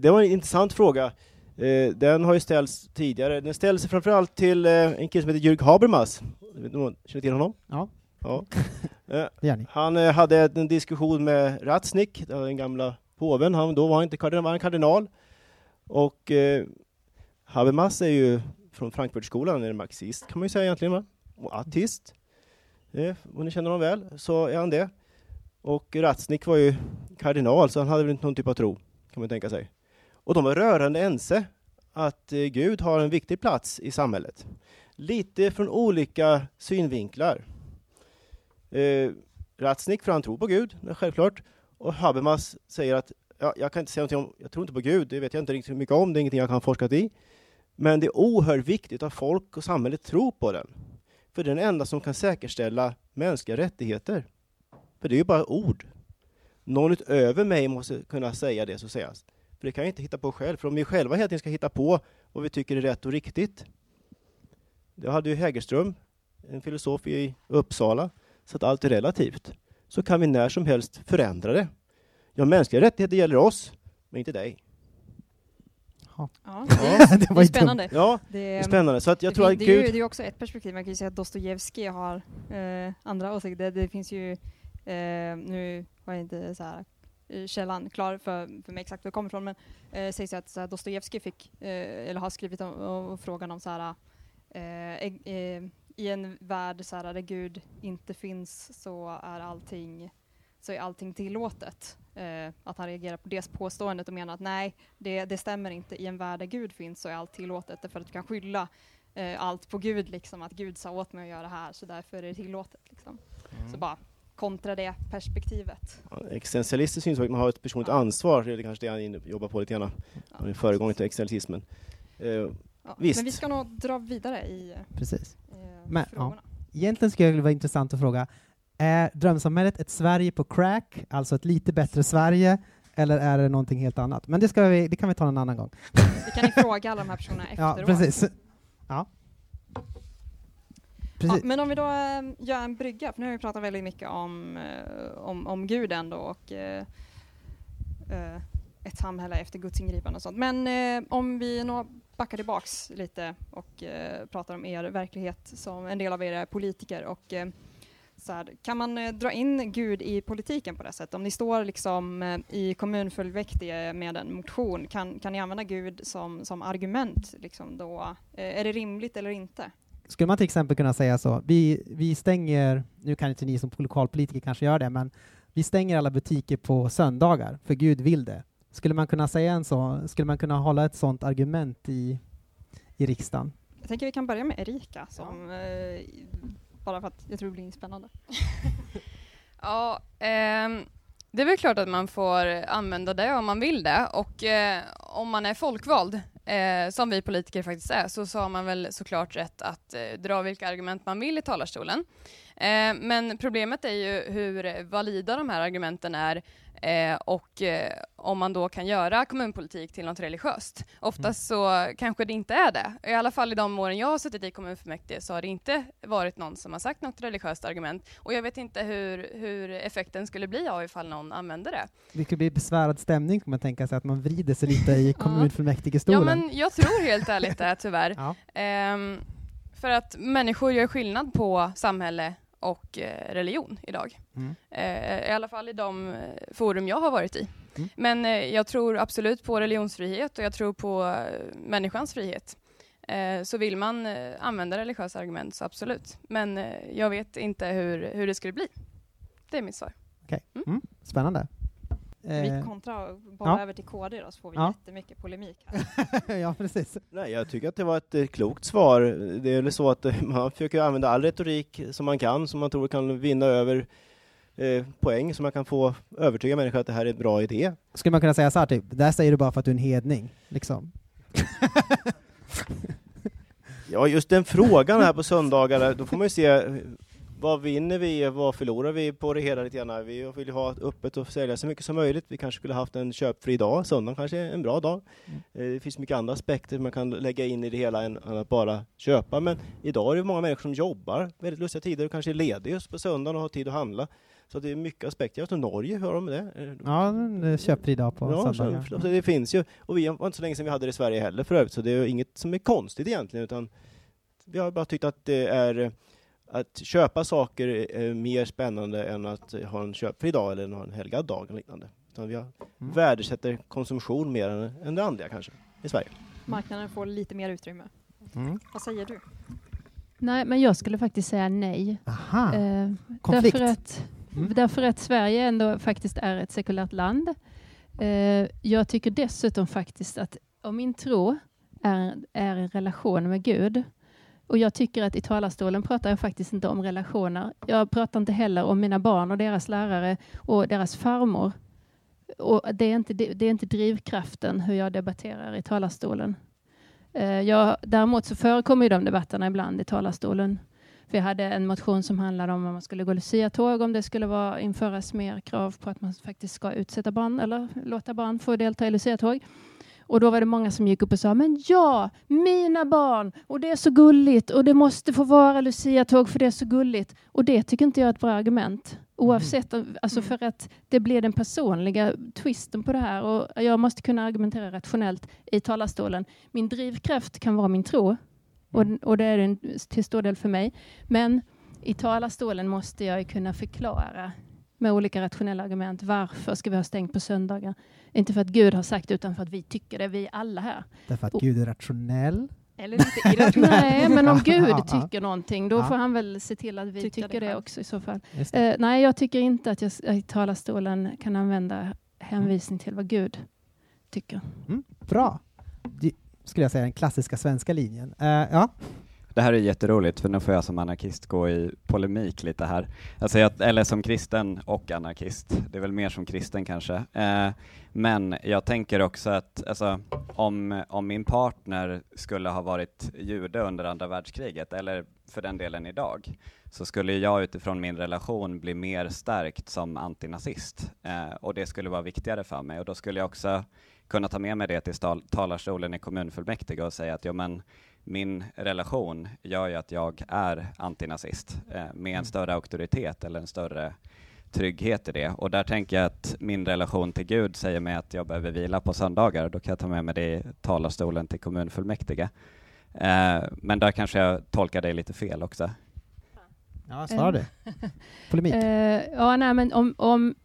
det var en intressant fråga. Eh, den har ju ställts tidigare. Den ställdes framförallt till eh, en kille som heter Jürg Habermas. Känner du till honom? Ja ja. Eh, han hade en diskussion med Ratznick, den gamla påven. Han, då var han inte kardinal, var han kardinal. Och eh, Habermas är ju från Frankfurtskolan, är marxist kan man ju säga egentligen, va? och ateist. Eh, om ni känner honom väl, så är han det. Och Ratznick var ju kardinal, så han hade väl inte någon typ av tro, kan man tänka sig. Och de var rörande ense att eh, Gud har en viktig plats i samhället. Lite från olika synvinklar. Eh, Ratsnik, för han tror på Gud, självklart. Och Habermas säger att ja, jag kan inte säga någonting om, jag tror inte på Gud, det vet jag inte riktigt mycket om, det är ingenting jag kan forskat i. Men det är oerhört viktigt att folk och samhället tror på den. För det är den enda som kan säkerställa mänskliga rättigheter. För det är ju bara ord. Någon utöver mig måste kunna säga det som sägas. För det kan jag inte hitta på själv. För om vi själva hela tiden ska hitta på vad vi tycker är rätt och riktigt. Det hade ju Hägerström, en filosof i Uppsala, så att allt är relativt. Så kan vi när som helst förändra det. Ja, mänskliga rättigheter gäller oss, men inte dig. Ja, det, det, var spännande. Ja, det är spännande. Så att jag det, tror att det, Gud... är ju, också ett perspektiv. Man kan ju säga att Dostojevskij har eh, andra åsikter. Det, finns ju, eh, nu har jag inte så här, eh, källan klar för, för mig exakt var det kommer ifrån, men eh, sägs att så Dostojevskij fick, eh, eller har skrivit om, om, frågan om så här, eh, eh, i en värld så här, där Gud inte finns så är allting så är allting tillåtet. Eh, att han reagerar på det påståendet och menar att nej, det, det stämmer inte. I en värld där Gud finns så är allt tillåtet därför att du kan skylla eh, allt på Gud, liksom, att Gud sa åt mig att göra det här så därför är det tillåtet. Liksom. Mm. Så bara kontra det perspektivet. Ja, existentialistiskt syns att man har ett personligt ja. ansvar, det är kanske det han jobbar på lite grann. Ja. Föregångaren till existentialismen. Eh, ja, visst. Men vi ska nog dra vidare i Precis. Eh, men. Ja. Egentligen skulle det vara intressant att fråga, är drömsamhället ett Sverige på crack, alltså ett lite bättre Sverige, eller är det någonting helt annat? Men det, vi, det kan vi ta en annan gång. Det kan ni fråga alla de här personerna efteråt. Ja, precis. Ja. Ja, men om vi då äh, gör en brygga, för nu har vi pratat väldigt mycket om, äh, om, om Gud ändå och äh, ett samhälle efter Guds ingripande och sånt. Men om vi nå backar tillbaks lite och eh, pratar om er verklighet som en del av er är politiker och eh, så här, kan man eh, dra in Gud i politiken på det sättet? Om ni står liksom eh, i kommunfullmäktige med en motion, kan, kan ni använda Gud som, som argument? Liksom då? Eh, är det rimligt eller inte? Skulle man till exempel kunna säga så, vi, vi stänger, nu kan inte ni som lokalpolitiker kanske göra det, men vi stänger alla butiker på söndagar, för Gud vill det. Skulle man kunna säga en så, skulle man kunna hålla ett sådant argument i, i riksdagen? Jag tänker vi kan börja med Erika som ja bara för att jag tror det blir spännande. ja, eh, det är väl klart att man får använda det om man vill det och eh, om man är folkvald, eh, som vi politiker faktiskt är, så, så har man väl såklart rätt att eh, dra vilka argument man vill i talarstolen. Eh, men problemet är ju hur valida de här argumenten är Eh, och eh, om man då kan göra kommunpolitik till något religiöst. Oftast mm. så kanske det inte är det. I alla fall i de åren jag har suttit i kommunfullmäktige så har det inte varit någon som har sagt något religiöst argument. Och jag vet inte hur, hur effekten skulle bli av ifall någon använder det. Det skulle bli besvärad stämning kan man tänka sig, att man vrider sig lite i kommunfullmäktigestolen. Ja, men jag tror helt ärligt det, tyvärr. ja. eh, för att människor gör skillnad på samhälle och eh, religion idag. Mm. Eh, I alla fall i de eh, forum jag har varit i. Mm. Men jag tror absolut på religionsfrihet och jag tror på människans frihet. Så vill man använda religiösa argument så absolut. Men jag vet inte hur, hur det skulle bli. Det är mitt svar. Mm. Spännande. Vi Eh, kontrar bara ja. över till KD då, så får vi Ja. jättemycket polemik här. ja, precis. Nej, jag tycker att det var ett eh, klokt svar. Det är väl så att eh, man försöker använda all retorik som man kan, som man tror kan vinna över eh, poäng, så man kan få övertyga människor att det här är en bra idé. Skulle man kunna säga så här, typ, det här säger du bara för att du är en hedning, liksom. Ja, just den frågan här på söndagar, då får man ju se vad vinner vi, vad förlorar vi på det hela lite grann. Vi vill ju ha öppet och sälja så mycket som möjligt. Vi kanske skulle haft en köpfri dag, söndagen kanske är en bra dag. Eh, Det finns mycket andra aspekter man kan lägga in i det hela än att bara köpa. Men idag är det många människor som jobbar väldigt lustiga tider och kanske är lediga just på söndagen och har tid att handla. Så det är mycket aspekter. Jag vet Norge, hur har de det? Eh, Ja, eh, köpfri dag på Ja, söndagar. så, det finns ju. Och vi var inte så länge sedan vi hade det i Sverige heller för övrigt, så det är inget som är konstigt egentligen, utan vi har bara tyckt att det är att köpa saker är mer spännande än att ha en köpfri dag eller ha en helgad dag eller liknande. Utan vi har, Mm. värdesätter konsumtion mer än, än det andra kanske, i Sverige. Marknaden får lite mer utrymme. Mm. Vad säger du? Nej, men jag skulle faktiskt säga nej. Aha, Eh, konflikt. Därför att, Mm. därför att Sverige ändå faktiskt är ett sekulärt land. Eh, jag tycker dessutom faktiskt att om min tro är, är en relation med Gud och jag tycker att i talarstolen pratar jag faktiskt inte om relationer. Jag pratar inte heller om mina barn och deras lärare och deras farmor. Och det, är inte, det, är inte drivkraften hur jag debatterar i talarstolen. Eh, jag, däremot så förekommer ju de debatterna ibland i talarstolen. För jag hade en motion som handlade om om man skulle gå Lucia-tåg, om det skulle vara, införas mer krav på att man faktiskt ska utsätta barn eller låta barn få delta i Lucia-tåg. Och då var det många som gick upp och sa, men ja, mina barn, och det är så gulligt, och det måste få vara Lucia-tåg för det är så gulligt. Och det tycker inte jag är ett bra argument. Oavsett, om- alltså för att det blir den personliga twisten på det här. Och jag måste kunna argumentera rationellt i talarstolen. Min drivkraft kan vara min tro. Och, och det är den till stor del för mig. Men i talarstolen måste jag ju kunna förklara med olika rationella argument varför ska vi ha stängt på söndagar. Inte för att Gud har sagt utan för att vi tycker det, vi alla här. Därför att Och- Gud är rationell. Eller lite. Nej, men om Gud tycker någonting, då får han väl se till att vi Tycka tycker det det också i så fall. Eh, nej, jag tycker inte att jag i talarstolen kan använda hänvisning till vad Gud tycker. Mm, bra. Det skulle jag säga den klassiska svenska linjen. Eh, ja, det här är jätteroligt för nu får jag som anarkist gå i polemik lite här. Alltså jag, eller som kristen och anarkist. Det är väl mer som kristen kanske. Eh, men jag tänker också att alltså, om, om min partner skulle ha varit jude under andra världskriget, eller för den delen idag, så skulle jag utifrån min relation bli mer stärkt som antinazist. Eh, och det skulle vara viktigare för mig. Och då skulle jag också kunna ta med mig det till talarstolen i kommunfullmäktige och säga att jo, men min relation gör ju att jag är antinazist eh, med en större auktoritet eller en större trygghet i det. Och där tänker jag att min relation till Gud säger mig att jag behöver vila på söndagar. Då kan jag ta med mig det i talarstolen till kommunfullmäktige. Eh, men där kanske jag tolkar det lite fel också. ja svara du. Polemik. Eh, ja, nej, men om, om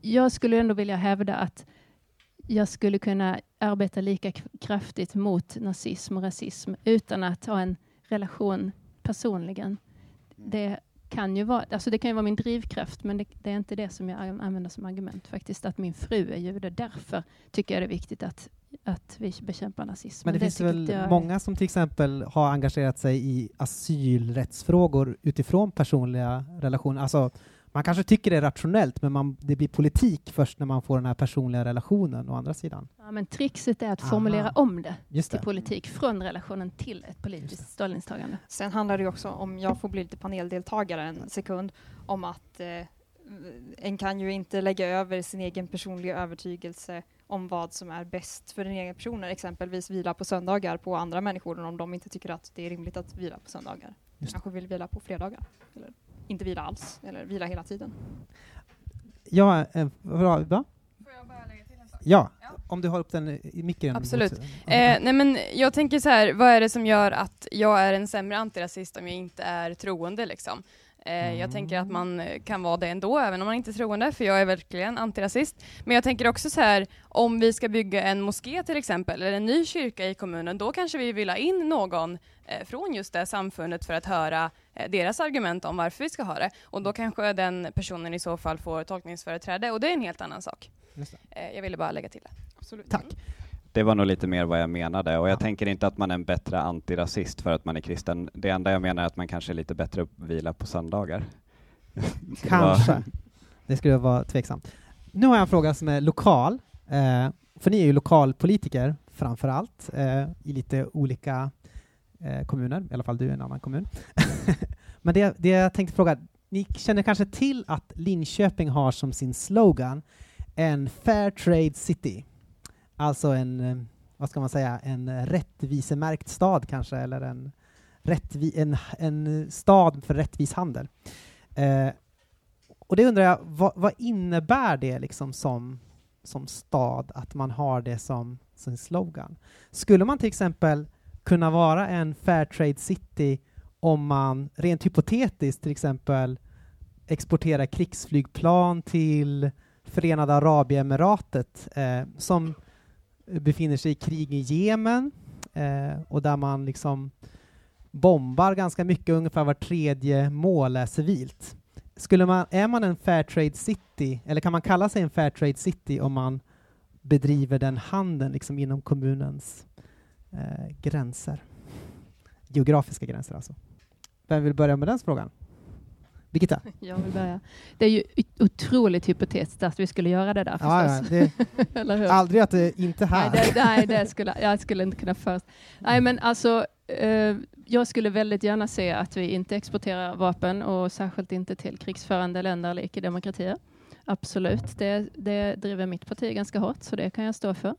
jag skulle ändå vilja hävda att jag skulle kunna arbeta lika kraftigt mot nazism och rasism utan att ha en relation personligen. Det kan ju vara, alltså det kan ju vara min drivkraft, men det, det är inte det som jag an- använder som argument faktiskt, att min fru är jude. Därför tycker jag det är viktigt att, att vi bekämpar nazism. Men det, finns tycker väl jag många som till exempel har engagerat sig i asylrättsfrågor utifrån personliga relationer. Alltså, man kanske tycker det är rationellt, men man, det blir politik först när man får den här personliga relationen å andra sidan. Ja, men trixet är att Aha. formulera om det Just till det. politik från relationen till ett politiskt ställningstagande. Sen handlar det också, om jag får bli lite paneldeltagare en sekund, om att eh, en kan ju inte lägga över sin egen personliga övertygelse om vad som är bäst för den egna personen, exempelvis vila på söndagar på andra människor om de inte tycker att det är rimligt att vila på söndagar. Just. Kanske vill vila på fredagar, eller inte vila alls, eller vila hela tiden. Ja, eh, bra, va? Får jag bara lägga till en sak? ja, Ja. om du har upp den i micken. Absolut. mot- Eh, nej men jag tänker så här, vad är det som gör att jag är en sämre antirasist om jag inte är troende liksom? Eh, jag tänker att man kan vara det ändå, även om man inte är troende, för jag är verkligen antirasist. Men jag tänker också så här, om vi ska bygga en moské till exempel, eller en ny kyrka i kommunen, då kanske vi vill ha in någon från just det samfundet för att höra eh, deras argument om varför vi ska ha det. Och då kanske den personen i så fall får tolkningsföreträde, och det är en helt annan sak. Eh, jag ville bara lägga till det. Absolut. Tack. Det var nog lite mer vad jag menade och jag Ja. tänker inte att man är en bättre antirasist för att man är kristen. Det enda jag menar är att man kanske är lite bättre att vila på söndagar. Kanske. Det skulle vara tveksamt. Nu har jag en fråga som är lokal. Eh, för ni är ju lokalpolitiker framför allt eh, i lite olika eh, Eh, kommuner, i alla fall du är en annan kommun. Men det, det jag tänkte fråga, ni känner kanske till att Linköping har som sin slogan en fair trade city. Alltså en, eh, vad ska man säga, en rättvisemärkt stad kanske, eller en, rättvi, en, en stad för rättvis handel. Eh, och det undrar jag, vad, vad innebär det liksom som, som stad, att man har det som sin slogan? Skulle man till exempel kunna vara en fair trade city om man rent hypotetiskt till exempel exporterar krigsflygplan till Förenade Arabemiratet eh, som befinner sig i krig i Jemen eh, och där man liksom bombar ganska mycket, ungefär var tredje mål är civilt. Skulle man, är man en fair trade city, eller kan man kalla sig en fair trade city om man bedriver den handeln liksom inom kommunens eh, gränser? Geografiska gränser alltså. Vem vill börja med den frågan? Birgitta? Jag vill börja. Det är ju otroligt hypotetiskt att vi skulle göra det där Ja, ja, förstås. det, aldrig att det inte här. Nej, det, nej, det skulle, jag skulle inte kunna först. Nej, men alltså, eh, jag skulle väldigt gärna se att vi inte exporterar vapen och särskilt inte till krigsförande länder eller icke-demokratier. Absolut, det, det driver mitt parti ganska hårt, så det kan jag stå för.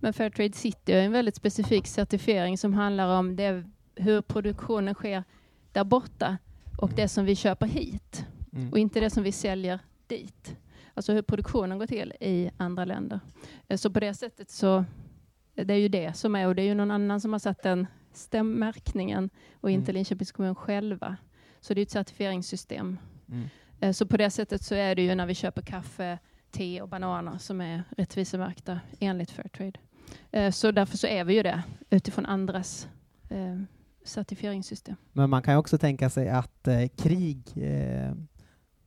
Men Fairtrade City är en väldigt specifik certifiering som handlar om det, hur produktionen sker där borta och det som vi köper hit Mm. och inte det som vi säljer dit. Alltså hur produktionen går till i andra länder. Eh, Så på det sättet så det är ju det som är och det är ju någon annan som har satt den stämmärkningen och inte Mm. Linköpings kommun själva. Så det är ett certifieringssystem. Mm. Eh, Så på det sättet så är det ju när vi köper kaffe, te och bananer som är rättvisemärkta enligt Fairtrade. Eh, Så därför så är vi ju det utifrån andras eh, certifieringssystem. Men man kan ju också tänka sig att eh, krig,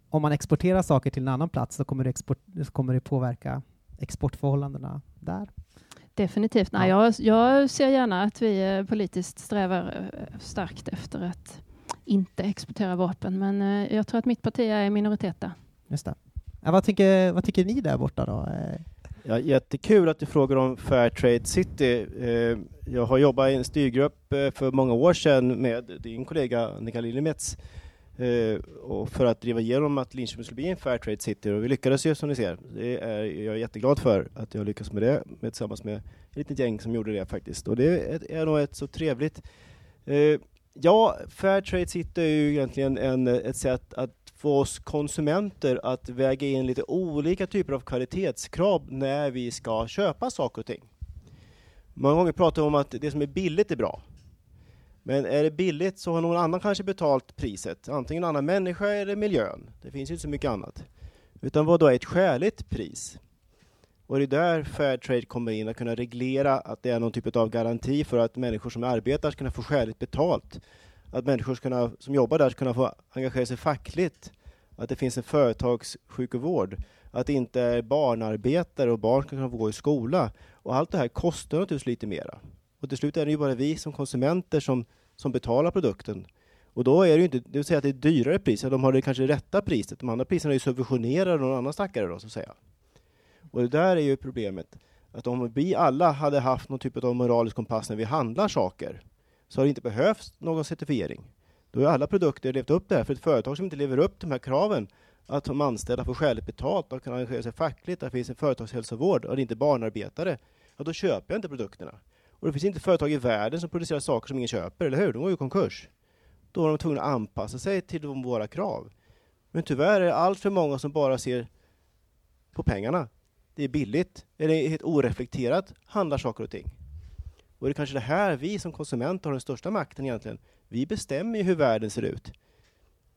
om man exporterar saker till en annan plats så kommer det, export, så kommer det påverka exportförhållandena där. Definitivt. Nej, jag, jag ser gärna att vi politiskt strävar starkt efter att inte exportera vapen, men jag tror att mitt parti är i minoritet där. Just det. Ja, vad, tycker, vad tycker ni där borta då? Ja, jättekul att du frågar om Fairtrade City. Eh, jag har jobbat i en styrgrupp eh, för många år sedan med din kollega Annika Lillemets eh, och för att driva igenom att Linköping skulle bli en Fairtrade City och vi lyckades ju som ni ser. Det är jag är jätteglad för att jag lyckades med det med, tillsammans med ett litet gäng som gjorde det faktiskt och det är, är nog ett så trevligt Ja, Fairtrade City är ju egentligen en, ett sätt att få oss konsumenter att väga in lite olika typer av kvalitetskrav när vi ska köpa saker och ting. Många gånger pratar vi om att det som är billigt är bra. Men är det billigt så har någon annan kanske betalt priset. Antingen en annan människa eller miljön. Det finns ju inte så mycket annat. Utan vad då är ett skäligt pris? Och det är där Fairtrade kommer in, att kunna reglera att det är någon typ av garanti för att människor som arbetar ska kunna få skäligt betalt. Att människor ska kunna, som jobbar där ska kunna få engagera sig fackligt. Att det finns en företagssjukvård. Att det inte är barnarbetare och barn ska kunna få gå i skola. Och allt det här kostar naturligtvis lite mera. Och till slut är det ju bara vi som konsumenter som, som betalar produkten. Och då är det ju inte, det vill säga att det är dyrare priser. de har det kanske rätta priset. De andra priserna är ju subventionerade av någon annan stackare då, så att säga. Och det där är ju problemet. Att om vi alla hade haft någon typ av moralisk kompass när vi handlar saker, så har det inte behövts någon certifiering. Då har alla produkter levt upp det här. För ett företag som inte lever upp till de här kraven, att de anställda får skäligt betalt, att kan engagera sig fackligt, att det finns en företagshälsovård och det är inte barnarbetare, ja då köper jag inte produkterna. Och det finns inte företag i världen som producerar saker som ingen köper, eller hur? De går ju i konkurs. Då är de tvungna att anpassa sig till våra krav. Men tyvärr är det allt för många som bara ser på pengarna. Det är billigt, eller helt oreflekterat handlar saker och ting. Och det är kanske det här vi som konsumenter har den största makten egentligen. Vi bestämmer ju hur världen ser ut.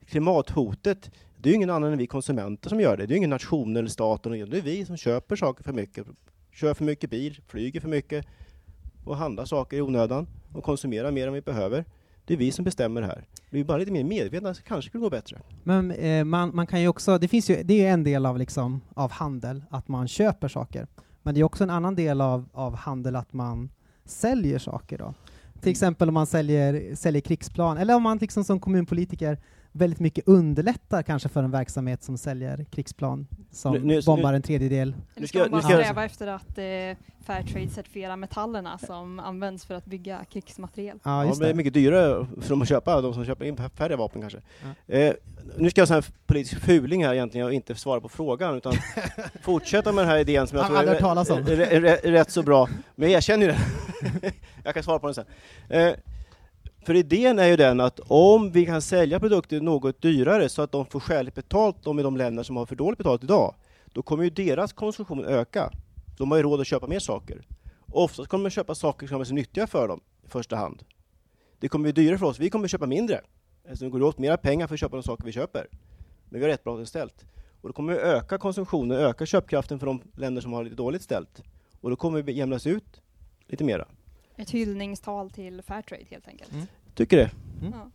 klimathotet, det är ju ingen annan än vi konsumenter som gör det. Det är ingen nation eller staten, det är vi som köper saker för mycket. Kör för mycket bil, flyger för mycket och handlar saker i onödan och konsumerar mer än vi behöver. Det är vi som bestämmer det här. Vi är bara lite mer medvetna så kanske det skulle gå bättre. Men eh, man, man kan ju också, det finns ju, det är ju en del av, liksom, av handel, att man köper saker. Men det är också en annan del av, av handel att man säljer saker då. Till exempel om man säljer, säljer krigsplan, eller om man liksom som kommunpolitiker väldigt mycket underlättar kanske för en verksamhet som säljer krigsplan som Nu- nu- bombar en tredjedel. Nu ska man nu bara sträva efter att eh, Fairtrade certifierar metallerna som används för att bygga krigsmateriel? Ja, Ja, just det blir det. mycket dyrare för dem att köpa, de som köper in färre vapen kanske. Ja. Eh, nu ska jag säga politisk fuling här egentligen och inte svara på frågan utan fortsätta med den här idén som jag Har tror är, är, är, är, är rätt så bra. Men jag erkänner ju det. jag kan svara på den sen. Eh, för idén är ju den att om vi kan sälja produkter något dyrare så att de får skäligt betalt, de i de länder som har för dåligt betalt idag, då kommer ju deras konsumtion öka. De har ju råd att köpa mer saker. Oftast kommer de köpa saker som är så nyttiga för dem i första hand. Det kommer bli dyrare för oss, vi kommer köpa mindre. Eftersom det går åt mera pengar för att köpa de saker vi köper. Men vi har rätt bra ställt. Och då kommer vi öka konsumtionen, öka köpkraften för de länder som har lite dåligt ställt. Och då kommer vi jämnas ut lite mera. Ett hyllningstal till Fairtrade helt enkelt. Mm. Tycker det? Ja.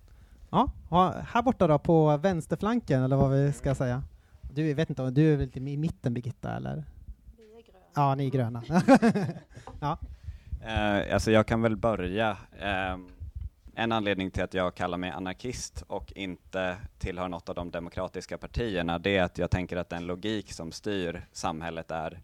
Ja, ja, här borta då på vänsterflanken, eller vad vi ska säga. Du jag vet inte, om- du är väl lite i mitten Birgitta, eller? Ja, ni är gröna. ja. Eh, alltså jag kan väl börja. Ehm, en anledning till att jag kallar mig anarkist och inte tillhör något av de demokratiska partierna, det är att jag tänker att den logik som styr samhället är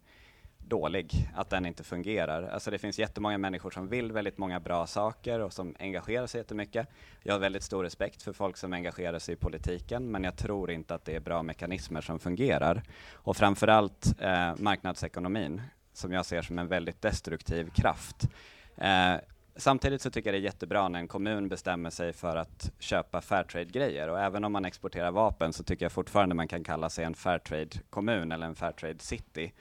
dålig, att den inte fungerar. Alltså det finns jättemånga människor som vill väldigt många bra saker och som engagerar sig jättemycket. Jag har väldigt stor respekt för folk som engagerar sig i politiken, men jag tror inte att det är bra mekanismer som fungerar. Och framförallt eh, marknadsekonomin, som jag ser som en väldigt destruktiv kraft. Eh, samtidigt så tycker jag det är jättebra när en kommun bestämmer sig för att köpa Fairtrade-grejer och även om man exporterar vapen så tycker jag fortfarande man kan kalla sig en Fairtrade-kommun eller en Fairtrade-city.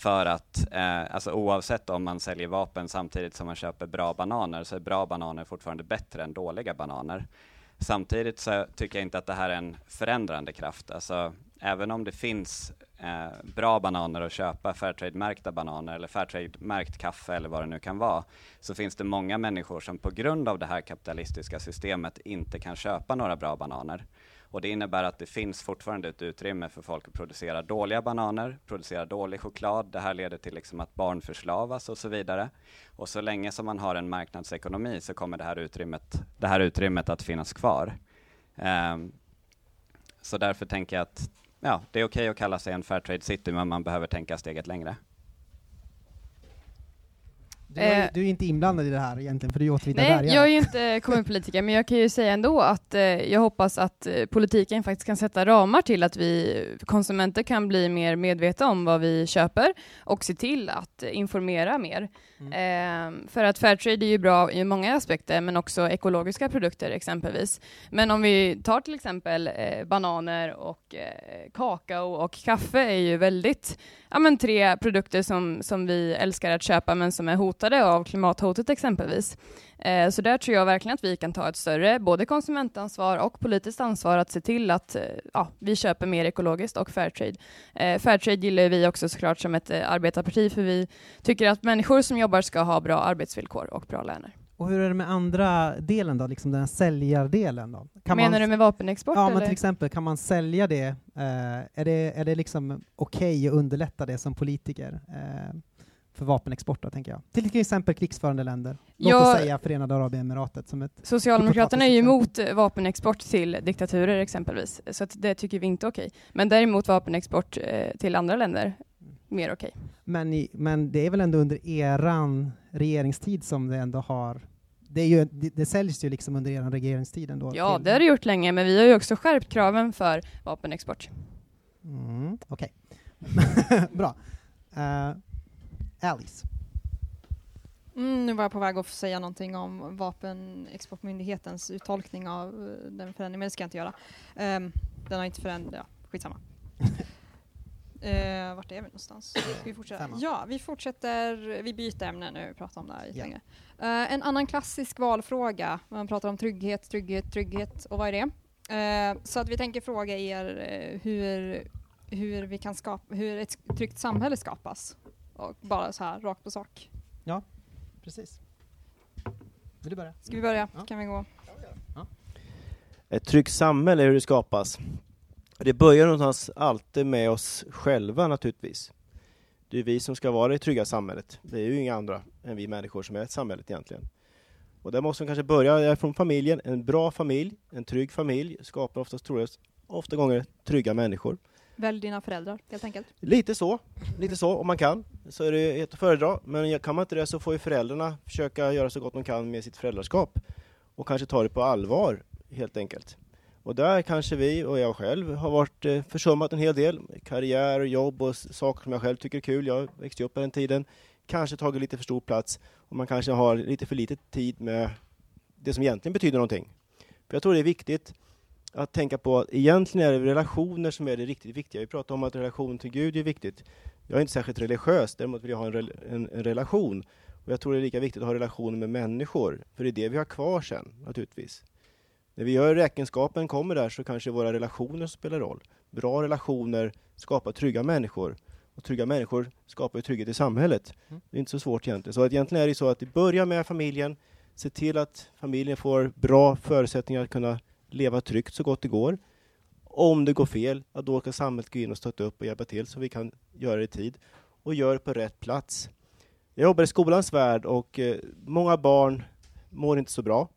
För att, eh, alltså oavsett om man säljer vapen samtidigt som man köper bra bananer så är bra bananer fortfarande bättre än dåliga bananer. Samtidigt så tycker jag inte att det här är en förändrande kraft. Alltså, även om det finns eh, bra bananer att köpa, Fairtrade-märkta bananer eller Fairtrade-märkt kaffe eller vad det nu kan vara, så finns det många människor som på grund av det här kapitalistiska systemet inte kan köpa några bra bananer. Och det innebär att det finns fortfarande ett utrymme för folk att producera dåliga bananer, producera dålig choklad. Det här leder till liksom att barn förslavas och så vidare. Och så länge som man har en marknadsekonomi så kommer det här utrymmet, det här utrymmet att finnas kvar. Um, så därför tänker jag att ja, det är okej att kalla sig en Fairtrade City, men man behöver tänka steget längre. Du, Eh. du är inte inblandad i det här egentligen, för du är. Nej, jag är ju inte kommunpolitiker, men jag kan ju säga ändå att eh, jag hoppas att eh, politiken faktiskt kan sätta ramar till att vi konsumenter kan bli mer medvetna om vad vi köper och se till att eh, informera mer. Eh, för att Fairtrade är ju bra i många aspekter, men också ekologiska produkter exempelvis. Men om vi tar till exempel eh, bananer och eh, kakao och kaffe är ju väldigt, ja men tre produkter som, som vi älskar att köpa men som är hotade av klimathotet exempelvis. Eh, så där tror jag verkligen att vi kan ta ett större både konsumentansvar och politiskt ansvar att se till att eh, ja, vi köper mer ekologiskt och Fairtrade. Eh, Fairtrade gillar vi också såklart som ett arbetarparti för vi tycker att människor som jobbar ska ha bra arbetsvillkor och bra löner. Och hur är det med andra delen då, liksom den här säljardelen då? Kan Menar man, du med vapenexport? Ja, men eller? till exempel, kan man sälja det? Eh, är det, är det liksom okej att underlätta det som politiker? Eh, för vapenexport då, tänker jag. Till exempel krigsförande länder. Låt Ja. oss säga Förenade Arabemiratet som ett... Socialdemokraterna är ju emot eh, vapenexport till diktaturer exempelvis, så att det tycker vi inte är okej. Men däremot vapenexport eh, till andra länder, mer okej. Men, i, men det är väl ändå under eran regeringstid som det ändå har... Det, är ju, det, det säljs ju liksom under eran regeringstid ändå. Ja, till- det har det gjort länge, men vi har ju också skärpt kraven för vapenexport. Mm, Okej. Bra. Uh, Alice. Mm, nu var jag på väg att säga någonting om Vapenexportmyndighetens uttolkning av eh, den förändringen, men det ska jag inte göra. Ehm, den har inte förändrats, ja, skitsamma. Uh, vart är vi någonstans? Ska vi fortsätta? Femma. Ja, vi fortsätter, vi byter ämne nu, vi pratar om det här lite Ja. längre. Eh, en annan klassisk valfråga, man pratar om trygghet, trygghet, trygghet, och vad är det? Eh, så att vi tänker fråga er hur, hur, vi kan skapa, hur ett tryggt samhälle skapas. Och bara så här rakt på sak. Precis. Vill du börja? Ska vi börja? Ja. Kan vi gå? Ett tryggt samhälle, hur det skapas. Det börjar någonstans alltid med oss själva naturligtvis. Det är vi som ska vara det trygga samhället. Det är ju inga andra än vi människor som är ett samhället egentligen. Och där måste man kanske börja från familjen. En bra familj, en trygg familj skapar oftast troligast, ofta gånger trygga människor. Välj dina föräldrar helt enkelt. Lite så, lite så om man kan. Så är det ett att föredra. Men kan man inte det så får ju föräldrarna försöka göra så gott de kan med sitt föräldraskap. Och kanske ta det på allvar helt enkelt. Och där kanske vi och jag själv har varit eh, försummat en hel del. Karriär, jobb och saker som jag själv tycker är kul. Jag växte upp på den tiden. Kanske tagit lite för stor plats och man kanske har lite för lite tid med det som egentligen betyder någonting. För jag tror det är viktigt att tänka på att egentligen är det relationer som är det riktigt viktiga. Vi pratar om att relation till Gud är viktigt. Jag är inte särskilt religiös, däremot vill jag ha en, en, en relation. Och jag tror det är lika viktigt att ha relationer med människor, för det är det vi har kvar sen, naturligtvis. När vi gör räkenskapen kommer där så kanske våra relationer spelar roll. Bra relationer skapar trygga människor. Och trygga människor skapar ju trygghet i samhället. Mm. Det är inte så svårt egentligen. Så att egentligen är det så att det börjar med familjen, se till att familjen får bra förutsättningar att kunna leva tryggt så gott det går. Om det går fel, ja, då ska samhället gå in och stötta upp och hjälpa till så vi kan göra det i tid. Och gör det på rätt plats. Jag jobbar i skolans värld och eh, många barn mår inte så bra.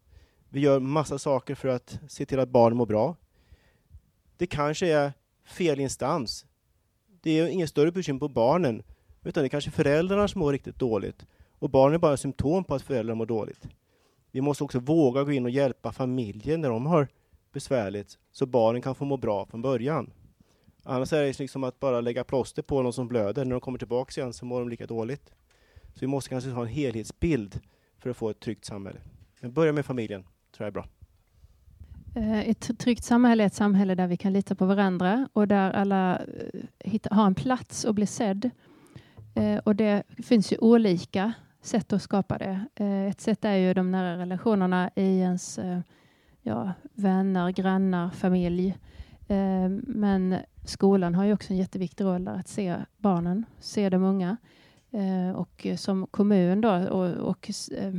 Vi gör massa saker för att se till att barn mår bra. Det kanske är fel instans. Det är inget större bekymmer på barnen, utan det är kanske föräldrarna som mår riktigt dåligt. Och barnen är bara symptom på att föräldrar mår dåligt. Vi måste också våga gå in och hjälpa familjen när de har besvärligt, så barnen kan få må bra från början. Annars är det liksom att bara lägga plåster på någon som blöder. När de kommer tillbaka igen så mår de lika dåligt. Så vi måste kanske ha en helhetsbild för att få ett tryggt samhälle. Men börja med familjen, tror jag är bra. Eh, ett tryggt samhälle är ett samhälle där vi kan lita på varandra och där alla eh, har en plats och blir sedd. Eh, och det finns ju olika sätt att skapa det. Ett sätt är ju de nära relationerna i ens ja, vänner, grannar, familj. Eh, Men skolan har ju också en jätteviktig roll där att se barnen, se de unga. Eh, Och som kommun då och, och eh,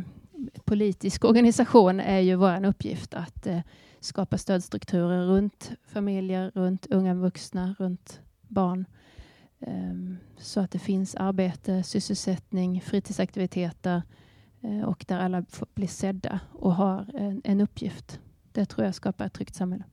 politisk organisation är ju vår uppgift att eh, skapa stödstrukturer runt familjer, runt unga vuxna, runt barn. Eh, så att det finns arbete, sysselsättning, fritidsaktiviteter eh, och där alla blir sedda och har en, en uppgift. Det tror jag skapar ett tryggt samhälle.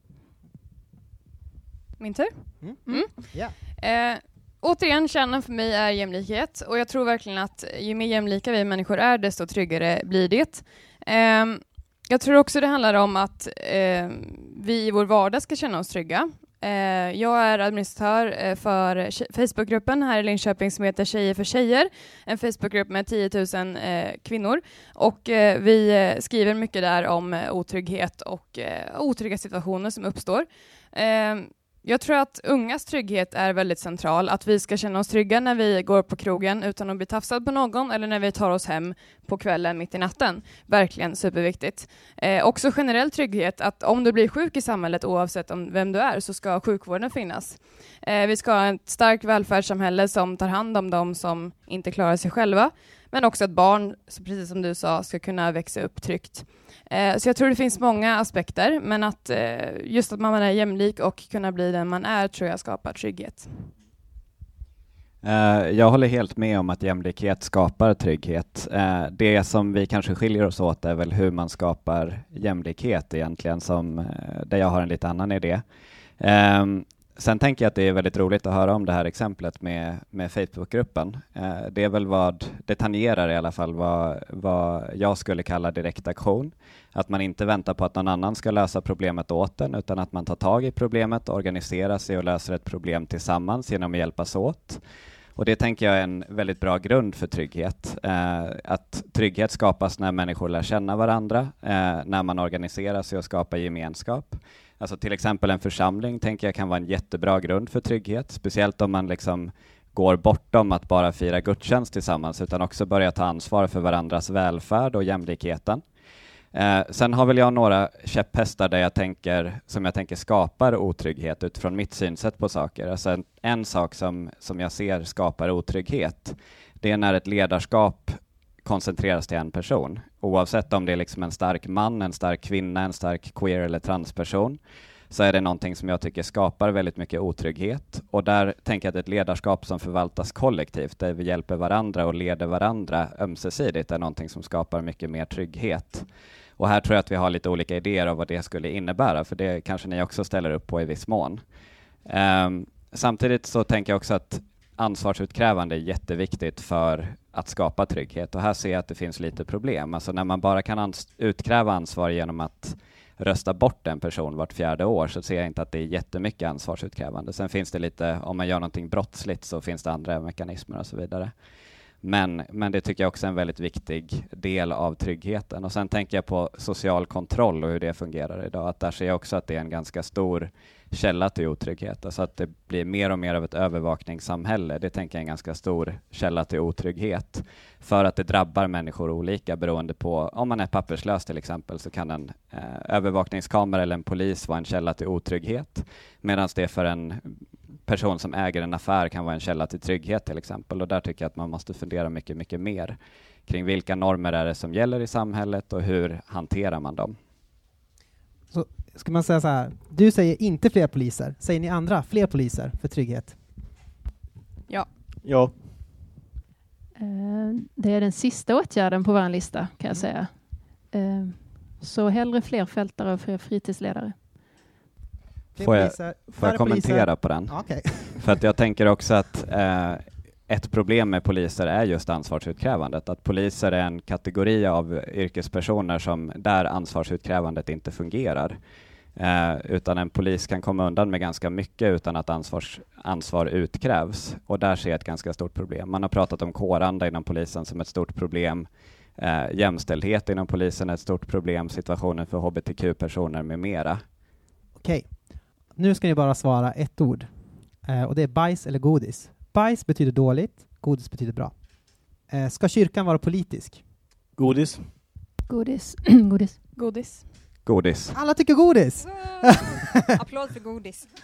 Min tur? Mm. Mm. Ja. Eh, återigen, kärnan för mig är jämlikhet och jag tror verkligen att ju mer jämlika vi människor är, desto tryggare blir det. Ehm, jag tror också det handlar om att eh, vi i vår vardag ska känna oss trygga. Eh, jag är administratör eh, för Facebookgruppen här i Linköping som heter Tjejer för tjejer, en Facebookgrupp med 10 000 eh, kvinnor. Och eh, vi eh, skriver mycket där om eh, otrygghet och eh, otrygga situationer som uppstår. Ehm, jag tror att ungas trygghet är väldigt central, att vi ska känna oss trygga när vi går på krogen utan att bli tafsad på någon eller när vi tar oss hem på kvällen mitt i natten. Verkligen superviktigt. Eh, också generell trygghet, att om du blir sjuk i samhället oavsett om vem du är så ska sjukvården finnas. Eh, vi ska ha ett starkt välfärdssamhälle som tar hand om dem som inte klarar sig själva, men också att barn, precis som du sa, ska kunna växa upp tryggt. Eh, så jag tror det finns många aspekter, men att eh, just att man är jämlik och kunna bli den man är tror jag skapar trygghet. Eh, jag håller helt med om att jämlikhet skapar trygghet. Det som vi kanske skiljer oss åt är väl hur man skapar jämlikhet egentligen, som, där jag har en lite annan idé. Ehm, Sen tänker jag att det är väldigt roligt att höra om det här exemplet med, med Facebookgruppen. Eh, Det är väl vad det tangerar i alla fall vad, vad jag skulle kalla direktaktion. Att man inte väntar på att någon annan ska lösa problemet åt en, utan att man tar tag i problemet, organiserar sig och löser ett problem tillsammans genom att hjälpas åt. Och det tänker jag är en väldigt bra grund för trygghet. Eh, att trygghet skapas när människor lär känna varandra, eh, när man organiserar sig och skapar gemenskap. Alltså till exempel en församling tänker jag kan vara en jättebra grund för trygghet, speciellt om man liksom går bortom att bara fira gudstjänst tillsammans, utan också börja ta ansvar för varandras välfärd och jämlikheten. Eh, sen har väl jag några käpphästar där jag tänker, som jag tänker skapar otrygghet utifrån mitt synsätt på saker. Alltså en, en sak som, som jag ser skapar otrygghet, det är när ett ledarskap koncentreras till en person, oavsett om det är liksom en stark man, en stark kvinna, en stark queer eller transperson så är det någonting som jag tycker skapar väldigt mycket otrygghet. Och där tänker jag att ett ledarskap som förvaltas kollektivt, där vi hjälper varandra och leder varandra ömsesidigt, är någonting som skapar mycket mer trygghet. Och här tror jag att vi har lite olika idéer om vad det skulle innebära, för det kanske ni också ställer upp på i viss mån. Um, samtidigt så tänker jag också att ansvarsutkrävande är jätteviktigt för att skapa trygghet och här ser jag att det finns lite problem. Alltså när man bara kan ans utkräva ansvar genom att rösta bort en person vart fjärde år så ser jag inte att det är jättemycket ansvarsutkrävande. Sen finns det lite, om man gör någonting brottsligt så finns det andra mekanismer och så vidare. Men, men det tycker jag också är en väldigt viktig del av tryggheten. Och sen tänker jag på social kontroll och hur det fungerar idag. Att där ser jag också att det är en ganska stor källa till otrygghet. Alltså att det blir mer och mer av ett övervakningssamhälle. Det tänker jag är en ganska stor källa till otrygghet. För att det drabbar människor olika beroende på, om man är papperslös till exempel, så kan en eh, övervakningskamera eller en polis vara en källa till otrygghet. Medan det för en person som äger en affär kan vara en källa till trygghet till exempel. Och där tycker jag att man måste fundera mycket, mycket mer kring vilka normer är det som gäller i samhället och hur hanterar man dem? Så ska man säga så här, du säger inte fler poliser, säger ni andra fler poliser för trygghet? Ja. Ja. Eh, Det är den sista åtgärden på vår lista kan jag säga. Eh, Så hellre fler fältare och fler fritidsledare. Får jag- Får jag kommentera på den? Okej. För att jag tänker också att eh, ett problem med poliser är just ansvarsutkrävandet. Att poliser är en kategori av yrkespersoner som där ansvarsutkrävandet inte fungerar. Eh, utan en polis kan komma undan med ganska mycket utan att ansvars, ansvar utkrävs. Och där ser jag ett ganska stort problem. Man har pratat om kåranda inom polisen som ett stort problem. Eh, jämställdhet inom polisen är ett stort problem, situationen för hbtq-personer med mera. Okej. Nu ska ni bara svara ett ord. Eh, och det är bajs eller godis. Bajs betyder dåligt, godis betyder bra. Eh, ska kyrkan vara politisk? Godis. Godis. Godis. Godis. Godis. Alla tycker godis! Applåd för godis.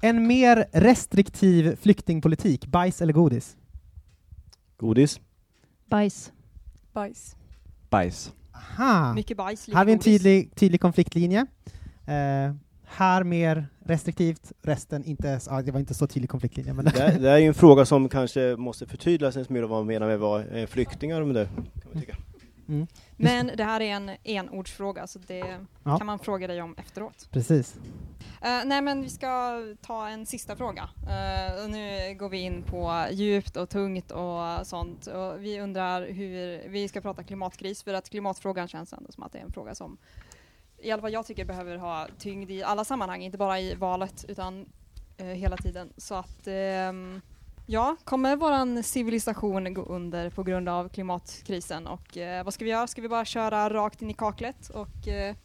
En mer restriktiv flyktingpolitik, bajs eller godis? Godis. Bajs. Bajs. Bajs. Aha! Mycket bajs, Här har vi en tydlig, tydlig konfliktlinje. Eh, här mer restriktivt, resten inte, ja, det var inte så tydlig konfliktlinje. Men Det, det är ju en fråga som kanske måste förtydligas en smula vad man menar med vad är flyktingar med det. Kan man tycka. mm, Men det här är en enordsfråga, så det Ja. kan man fråga dig om efteråt. precis. Eh, nej, men vi ska ta en sista fråga. Och nu går vi in på djupt och tungt och sånt. Och vi undrar hur vi ska prata klimatkris, för att klimatfrågan känns ändå som att det är en fråga som i alla fall jag tycker behöver ha tyngd i alla sammanhang, inte bara i valet utan eh, hela tiden. Så att ehm, ja, kommer våran civilisation gå under på grund av klimatkrisen och eh, vad ska vi göra? Ska vi bara köra rakt in i kaklet och eh,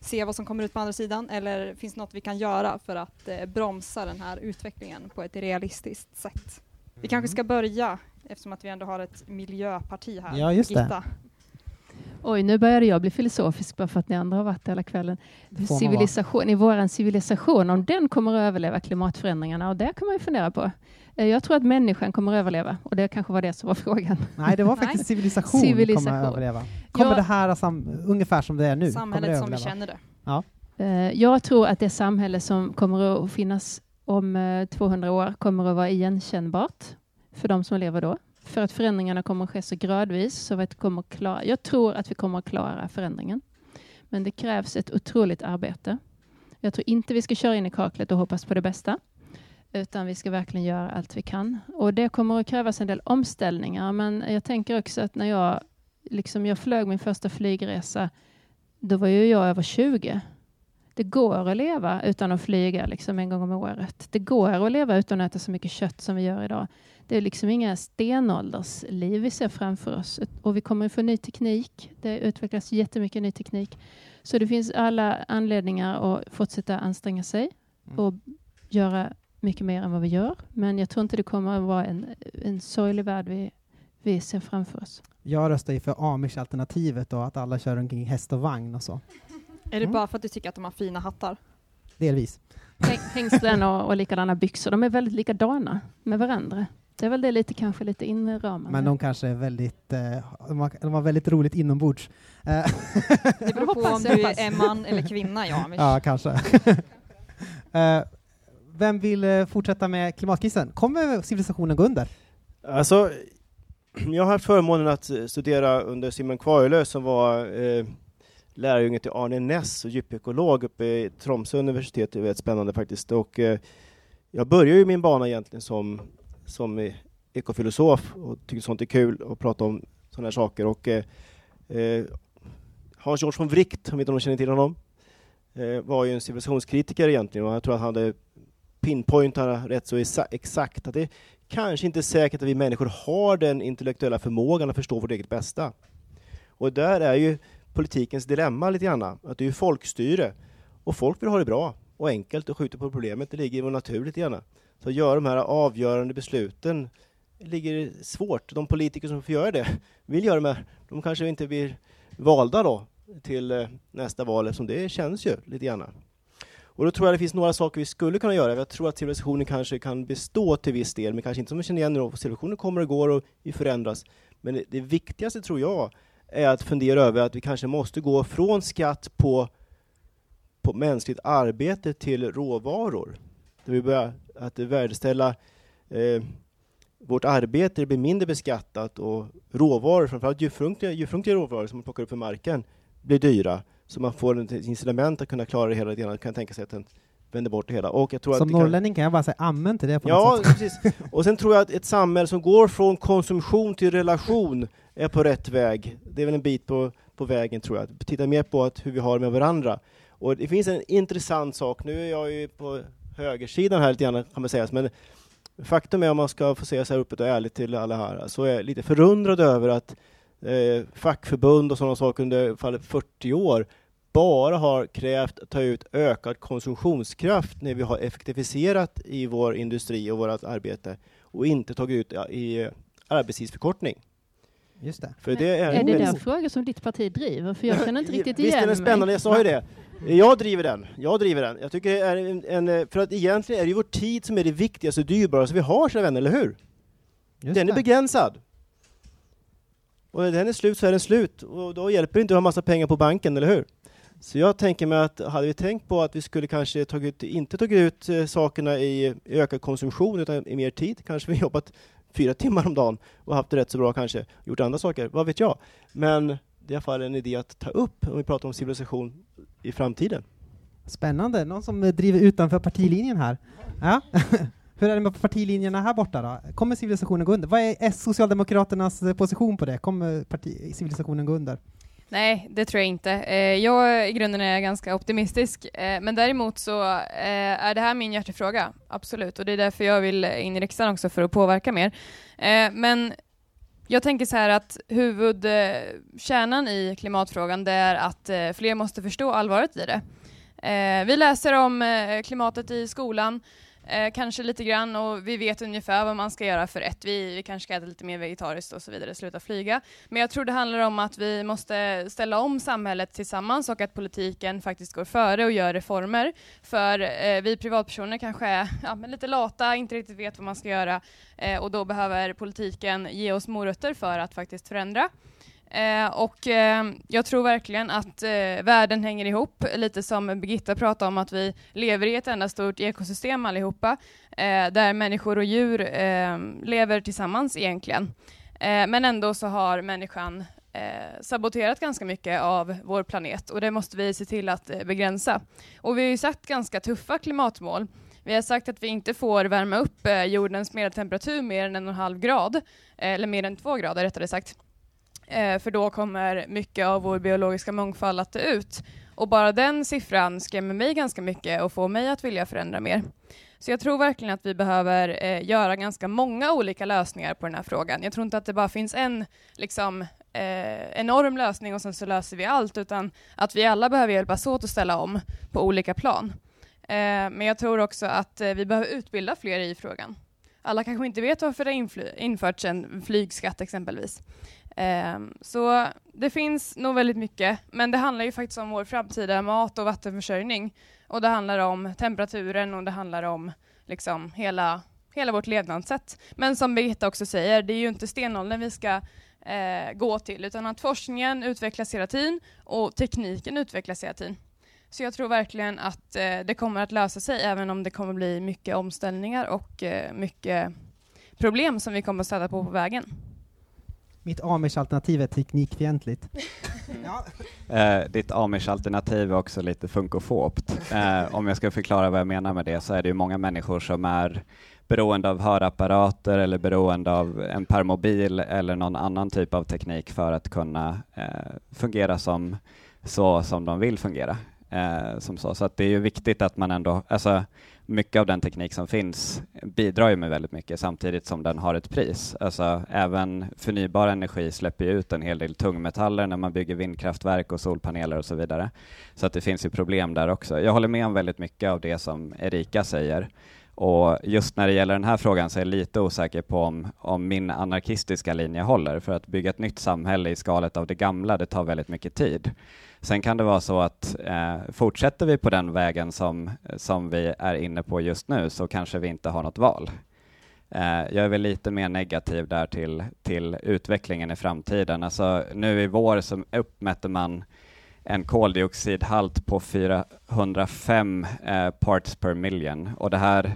se vad som kommer ut på andra sidan eller finns det något vi kan göra för att eh, bromsa den här utvecklingen på ett realistiskt sätt? Vi kanske ska börja eftersom att vi ändå har ett miljöparti här. Ja, just det. Oj, nu började jag bli filosofisk bara för att ni andra har varit där hela kvällen. Civilisation, I våran civilisation, om den kommer att överleva klimatförändringarna, och det kan man ju fundera på. Eh, Jag tror att människan kommer att överleva, och det kanske var det som var frågan. Nej, det var faktiskt civilisation, Civilisation. kommer att överleva. Kommer Ja. det här sam, ungefär som det är nu? Samhället som vi känner det. Eh, Jag tror att det samhälle som kommer att finnas om eh, 200 år kommer att vara igenkännbart för de som lever då. För att förändringarna kommer att ske så gradvis. Så att vi kommer att klara, jag tror att vi kommer att klara förändringen. Men det krävs ett otroligt arbete. Jag tror inte vi ska köra in i kaklet och hoppas på det bästa. Utan vi ska verkligen göra allt vi kan. Och det kommer att krävas en del omställningar. Men jag tänker också att när jag, liksom jag flög min första flygresa, då var ju jag över 20. Det går att leva utan att flyga liksom en gång om året. Det går att leva utan att äta så mycket kött som vi gör idag. Det är liksom inga stenåldersliv vi ser framför oss. Och vi kommer få ny teknik. Det utvecklas jättemycket ny teknik. Så det finns alla anledningar att fortsätta anstränga sig Mm. och göra mycket mer än vad vi gör. Men jag tror inte det kommer att vara en, en sorglig värld vi, vi ser framför oss. Jag röstar ju för Amish-alternativet och att alla kör omkring häst och vagn och så. Är det Mm. bara för att du tycker att de har fina hattar? Delvis. Häng- Hängslen och, och likadana byxor, de är väldigt likadana med varandra. Det är väl det lite, kanske lite inramande. Men de kanske är väldigt, eh, de, har, de har väldigt roligt inombords. Eh, Det beror på om du är man eller kvinna, ja. Ja, kanske. eh, vem vill fortsätta med klimatkrisen? Kommer civilisationen gå under? Alltså, jag har haft förmånen att studera under Simon Kvarlös som var eh, lärjunge till Arne Ness och djupekolog uppe i Tromsö universitet. Det är väldigt spännande faktiskt. Och, eh, jag började ju min bana egentligen som, som är ekofilosof och tycker sånt är kul att prata om sådana här saker. Och, eh, eh Hans Georg von Wright, om inte någon känner till honom, eh, var ju en civilisationskritiker egentligen och jag tror att han hade pinpointat rätt så exakt att det kanske inte är säkert att vi människor har den intellektuella förmågan att förstå vårt eget bästa. Och där är ju politikens dilemma lite grann, att det är ju folkstyre och folk vill ha det bra och enkelt och skjuter på problemet, det ligger i vår natur lite grann. Så att göra de här avgörande besluten ligger svårt. De politiker som får göra det vill göra det, de kanske inte blir valda då till eh, nästa val eftersom det känns ju lite grann. Och då tror jag det finns några saker vi skulle kunna göra. Jag tror att civilisationen kanske kan bestå till viss del, men kanske inte som vi känner igen nu. Civilisationen kommer och går och vi förändras. Men det, det viktigaste tror jag är att fundera över att vi kanske måste gå från skatt på, på mänskligt arbete till råvaror. Där vi börjar att värdeställa eh, vårt arbete det blir mindre beskattat och råvaror, framförallt djurfrunktiga, djurfrunktiga råvaror som man plockar upp från marken, blir dyra. Så man får ett incitament att kunna klara det hela. Kan jag tänka sig att den vänder bort det hela. Och jag tror Som att det kan- norrlänning kan jag bara säga amen till det på Ja, något sätt. precis. Och sen tror jag att ett samhälle som går från konsumtion till relation är på rätt väg. Det är väl en bit på, på vägen tror jag. Titta mer på att, hur vi har med varandra. Och det finns en intressant sak. Nu är jag ju på högersidan här lite grann kan man säga. Men faktum är om man ska få säga så här öppet och ärligt till alla här, så är jag lite förundrad över att eh, fackförbund och sådana saker under i alla fall 40 år bara har krävt att ta ut ökad konsumtionskraft när vi har effektiviserat i vår industri och vårt arbete och inte tagit ut i eh, arbetstidsförkortning. Just det. För det är, är det den fråga som ditt parti driver? För jag känner inte riktigt Visst igen är den spännande, jag sa ju det. Jag driver den. Jag driver den. Jag tycker det är en, en, för att egentligen är det ju vår tid som är det viktigaste och dyrbaraste vi har, kära vänner, eller hur? Just den är det. begränsad. Och när den är slut så är den slut. Och då hjälper det inte att ha massa pengar på banken, eller hur? Så jag tänker mig att hade vi tänkt på att vi skulle kanske tagit, inte tagit ut eh, sakerna i, i ökad konsumtion utan i mer tid, kanske vi jobbat fyra timmar om dagen och haft det rätt så bra kanske, gjort andra saker, vad vet jag. Men det är i alla fall en idé att ta upp om vi pratar om civilisation i framtiden. Spännande. Någon som driver utanför partilinjen här. Ja. Hur är det med partilinjerna här borta då? Kommer civilisationen gå under? Vad är Socialdemokraternas eh, position på det? Kommer parti, civilisationen gå under? Nej, det tror jag inte. Eh, Jag i grunden är ganska optimistisk, eh, men däremot så är det här min hjärtefråga, absolut, och det är därför jag vill in i riksdagen också för att påverka mer. Men jag tänker så här att huvudkärnan i klimatfrågan det är att eh, fler måste förstå allvaret i det. Eh, vi läser om eh, klimatet i skolan, eh, kanske lite grann, och vi vet ungefär vad man ska göra för ett. Vi, vi kanske ska äta lite mer vegetariskt och så vidare, sluta flyga. Men jag tror det handlar om att vi måste ställa om samhället tillsammans och att politiken faktiskt går före och gör reformer. För eh, vi privatpersoner kanske är ja, men lite lata, inte riktigt vet vad man ska göra eh, och då behöver politiken ge oss morötter för att faktiskt förändra. Eh, och eh, jag tror verkligen att eh, världen hänger ihop, lite som Birgitta pratade om att vi lever i ett enda stort ekosystem allihopa, eh, där människor och djur eh, lever tillsammans egentligen. Eh, men ändå så har människan eh, saboterat ganska mycket av vår planet och det måste vi se till att eh, begränsa. Och vi har ju satt ganska tuffa klimatmål. Vi har sagt att vi inte får värma upp eh, jordens medeltemperatur mer än en och en halv grad, eh, eller mer än två grader rättare sagt. Eh, för då kommer mycket av vår biologiska mångfald att dö ut. Och bara den siffran skrämmer mig ganska mycket och får mig att vilja förändra mer. Så jag tror verkligen att vi behöver eh, göra ganska många olika lösningar på den här frågan. Jag tror inte att det bara finns en liksom, eh, enorm lösning och sen så löser vi allt, utan att vi alla behöver hjälpas åt att ställa om på olika plan. Eh, men jag tror också att eh, vi behöver utbilda fler i frågan. Alla kanske inte vet varför det har införts en flygskatt exempelvis. Ehm, så det finns nog väldigt mycket, men det handlar ju faktiskt om vår framtida mat och vattenförsörjning. Och det handlar om temperaturen och det handlar om liksom hela, hela vårt levnadssätt. Men som Birgitta också säger, det är ju inte stenåldern vi ska eh, gå till, utan att forskningen utvecklas hela tiden och tekniken utvecklas hela tiden. Så jag tror verkligen att eh, det kommer att lösa sig, även om det kommer bli mycket omställningar och eh, mycket problem som vi kommer att stöta på på vägen. Mitt Amish-alternativ är teknikfientligt. Eh, ditt Amish-alternativ är också lite funkofobt. Eh, om jag ska förklara vad jag menar med det så är det ju många människor som är beroende av hörapparater eller beroende av en permobil eller någon annan typ av teknik för att kunna eh, fungera som så som de vill fungera. Eh, som så så att det är ju viktigt att man ändå, alltså mycket av den teknik som finns bidrar ju med väldigt mycket samtidigt som den har ett pris. Alltså även förnybar energi släpper ju ut en hel del tungmetaller när man bygger vindkraftverk och solpaneler och så vidare. Så att det finns ju problem där också. Jag håller med om väldigt mycket av det som Erika säger. Och just när det gäller den här frågan så är jag lite osäker på om, om min anarkistiska linje håller. För att bygga ett nytt samhälle i skalet av det gamla, det tar väldigt mycket tid. Sen kan det vara så att eh, fortsätter vi på den vägen som, som vi är inne på just nu så kanske vi inte har något val. Eh, jag är väl lite mer negativ där till, till utvecklingen i framtiden. Alltså, nu i vår så uppmätte man en koldioxidhalt på 405 eh, parts per million och det här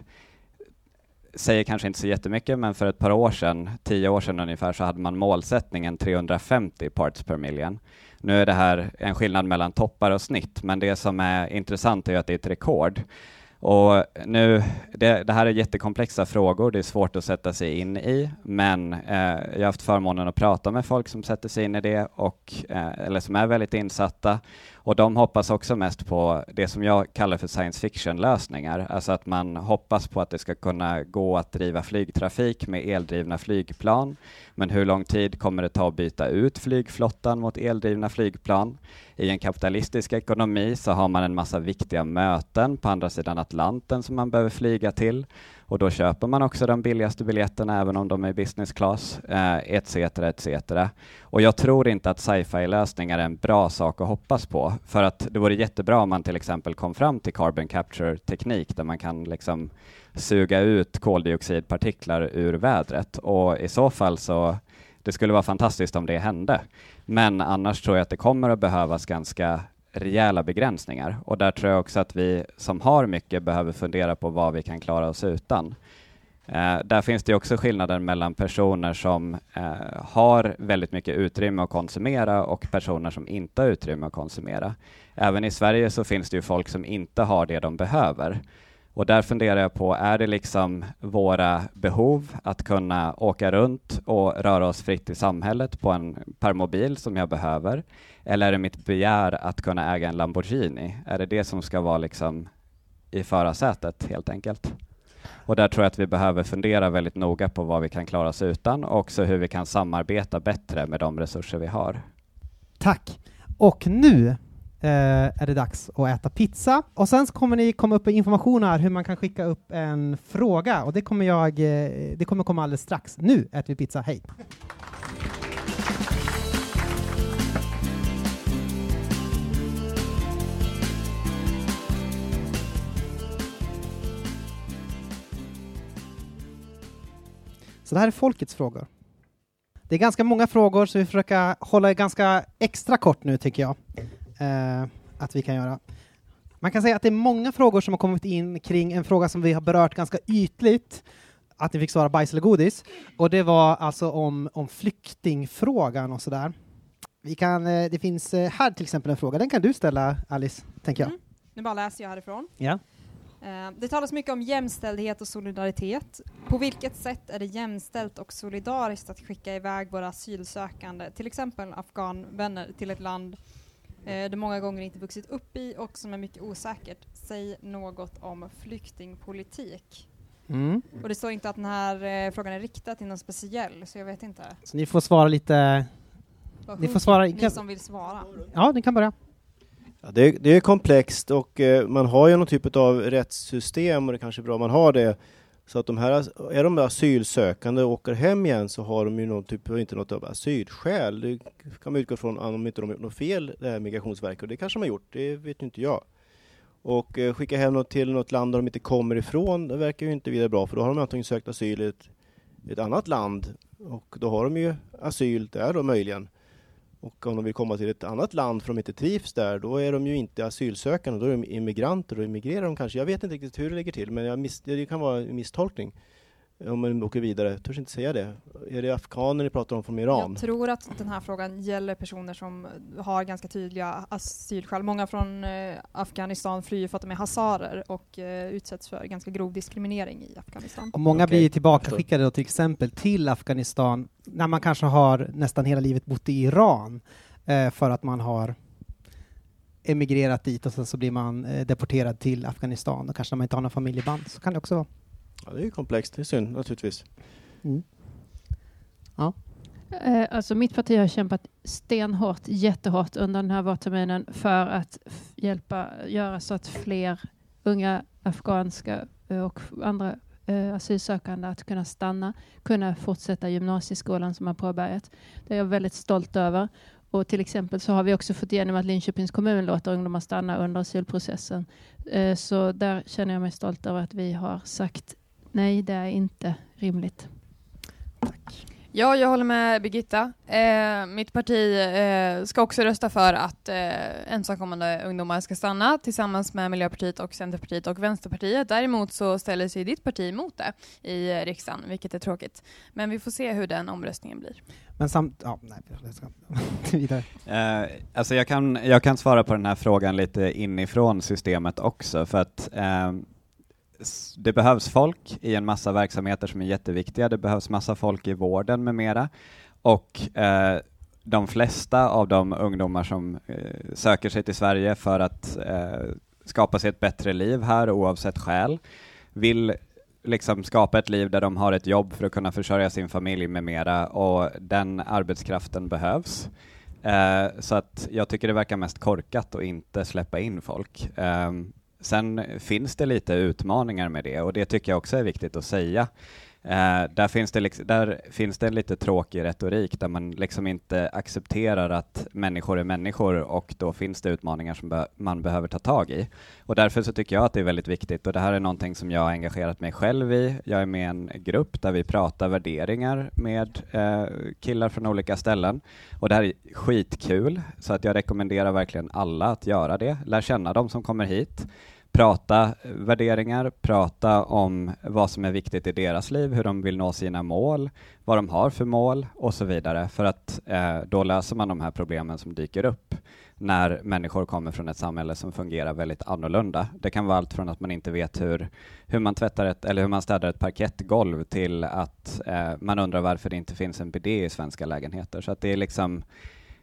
säger kanske inte så jättemycket, men för ett par år sedan, tio år sedan ungefär, så hade man målsättningen 350 parts per million. Nu är det här en skillnad mellan toppar och snitt, men det som är intressant är att det är ett rekord. Och nu, det, det, här är jättekomplexa frågor, det är svårt att sätta sig in i, men eh, jag har haft förmånen att prata med folk som sätter sig in i det, och, eh, eller som är väldigt insatta, och de hoppas också mest på det som jag kallar för science fiction-lösningar, alltså att man hoppas på att det ska kunna gå att driva flygtrafik med eldrivna flygplan, men hur lång tid kommer det ta att byta ut flygflottan mot eldrivna flygplan? I en kapitalistisk ekonomi så har man en massa viktiga möten på andra sidan Atlanten som man behöver flyga till och då köper man också de billigaste biljetterna även om de är business class, eh, etc. etc. Och jag tror inte att sci-fi lösningar är en bra sak att hoppas på, för att det vore jättebra om man till exempel kom fram till carbon capture-teknik där man kan liksom suga ut koldioxidpartiklar ur vädret och i så fall så det skulle vara fantastiskt om det hände. Men annars tror jag att det kommer att behövas ganska rejäla begränsningar och där tror jag också att vi som har mycket behöver fundera på vad vi kan klara oss utan. Eh, där finns det också skillnader mellan personer som eh, har väldigt mycket utrymme att konsumera och personer som inte har utrymme att konsumera. Även i Sverige så finns det ju folk som inte har det de behöver. Och där funderar jag på, är det liksom våra behov att kunna åka runt och röra oss fritt i samhället på en permobil som jag behöver? Eller är det mitt begär att kunna äga en Lamborghini? Är det det som ska vara liksom i förarsätet helt enkelt? Och där tror jag att vi behöver fundera väldigt noga på vad vi kan klara oss utan och också hur vi kan samarbeta bättre med de resurser vi har. Tack. Och nu Eh, är det dags att äta pizza. Och sen kommer ni komma upp med information här hur man kan skicka upp en fråga och det kommer jag, eh, det kommer komma alldeles strax. Nu äter vi pizza, hej! Så det här är folkets frågor. Det är ganska många frågor, så vi försöker hålla det ganska extra kort nu, tycker jag. Eh, att vi kan göra. Man kan säga att det är många frågor som har kommit in kring en fråga som vi har berört ganska ytligt, att ni fick svara bajs eller godis. Och det var alltså om, om flyktingfrågan och sådär. Vi kan, eh, det finns eh, här till exempel en fråga, den kan du ställa Alice, tänker jag. Mm. Nu bara läser jag härifrån. Ja. Eh, Det talas mycket om jämställdhet och solidaritet. På vilket sätt är det jämställt och solidariskt att skicka iväg våra asylsökande, till exempel afghanvänner, till ett land eh, de många gånger inte vuxit upp i och som är mycket osäkert? Säg något om flyktingpolitik. Mm. Och det står inte att den här eh, frågan är riktad till någon speciell, så jag vet inte. Så ni får svara lite... Vad Ni får svara- Ni kan- som vill svara. Ja, ni kan börja. Ja, det, det är komplext och eh, man har ju någon typ av rättssystem och det kanske är bra om man har det. Så att de här, är de asylsökande och åker hem igen så har de ju någon typ, inte något av asylskäl. Det kan man utgå från om inte de har gjort något fel, det här Migrationsverket. Och det kanske de har gjort, det vet inte jag. Och eh, skicka hem något till något land där de inte kommer ifrån, det verkar ju inte vidare bra. För då har de antagligen sökt asyl i ett, ett annat land och då har de ju asyl där då möjligen. Och om de vill komma till ett annat land för de inte trivs där, då är de ju inte asylsökande, då är de immigranter och immigrerar de kanske. Jag vet inte riktigt hur det ligger till, men jag miss, det kan vara en misstolkning om man åker vidare. Jag törs inte säga det. Är det afghaner ni pratar om från Iran? Jag tror att den här frågan gäller personer som har ganska tydliga asylskäl. Många från eh, Afghanistan flyr för att de är hazarer och eh, utsätts för ganska grov diskriminering i Afghanistan. Och många Okej, blir tillbakaskickade då till exempel till Afghanistan när man kanske har nästan hela livet bott i Iran eh, för att man har emigrerat dit och sen så blir man deporterad till Afghanistan och kanske när man inte har någon familjeband så kan det också vara. Ja, det är ju komplext, det är synd naturligtvis. Eh, Alltså mitt parti har kämpat stenhårt, jättehårt under den här vårterminen för att hjälpa göra så att fler unga afghanska eh, och andra eh, asylsökande att kunna stanna, kunna fortsätta gymnasieskolan som har påbörjat. Det är jag väldigt stolt över. Och till exempel så har vi också fått igenom att Linköpings kommun låter ungdomar stanna under asylprocessen. Eh, Så där känner jag mig stolt över att vi har sagt nej, det är inte rimligt. Ja, jag håller med Birgitta. Eh, mitt parti eh, ska också rösta för att eh, ensamkommande ungdomar ska stanna tillsammans med Miljöpartiet och Centerpartiet och Vänsterpartiet. Däremot så ställer sig ditt parti emot det i eh, riksdagen, vilket är tråkigt. Men vi får se hur den omröstningen blir. Men samt, ja, nej, jag ska vidare. Eh, alltså jag, kan, jag kan svara på den här frågan lite inifrån systemet också, för att eh, det behövs folk i en massa verksamheter som är jätteviktiga. Det behövs massa folk i vården med mera. Och eh, de flesta av de ungdomar som eh, söker sig till Sverige för att eh, skapa sig ett bättre liv här oavsett skäl vill liksom skapa ett liv där de har ett jobb för att kunna försörja sin familj med mera och den arbetskraften behövs. Eh, så att jag tycker det verkar mest korkat att inte släppa in folk. Eh, sen finns det lite utmaningar med det och det tycker jag också är viktigt att säga. Eh, där, finns det liksom, där finns det en lite tråkig retorik där man liksom inte accepterar att människor är människor och då finns det utmaningar som be man behöver ta tag i. Och därför så tycker jag att det är väldigt viktigt och det här är någonting som jag har engagerat mig själv i. Jag är med i en grupp där vi pratar värderingar med eh, killar från olika ställen och det här är skitkul så att jag rekommenderar verkligen alla att göra det. Lär känna de som kommer hit prata värderingar, prata om vad som är viktigt i deras liv, hur de vill nå sina mål, vad de har för mål och så vidare. För att eh, då löser man de här problemen som dyker upp när människor kommer från ett samhälle som fungerar väldigt annorlunda. Det kan vara allt från att man inte vet hur, hur man tvättar ett, eller hur man städar ett parkettgolv till att eh, man undrar varför det inte finns en bidé i svenska lägenheter. Så att det är liksom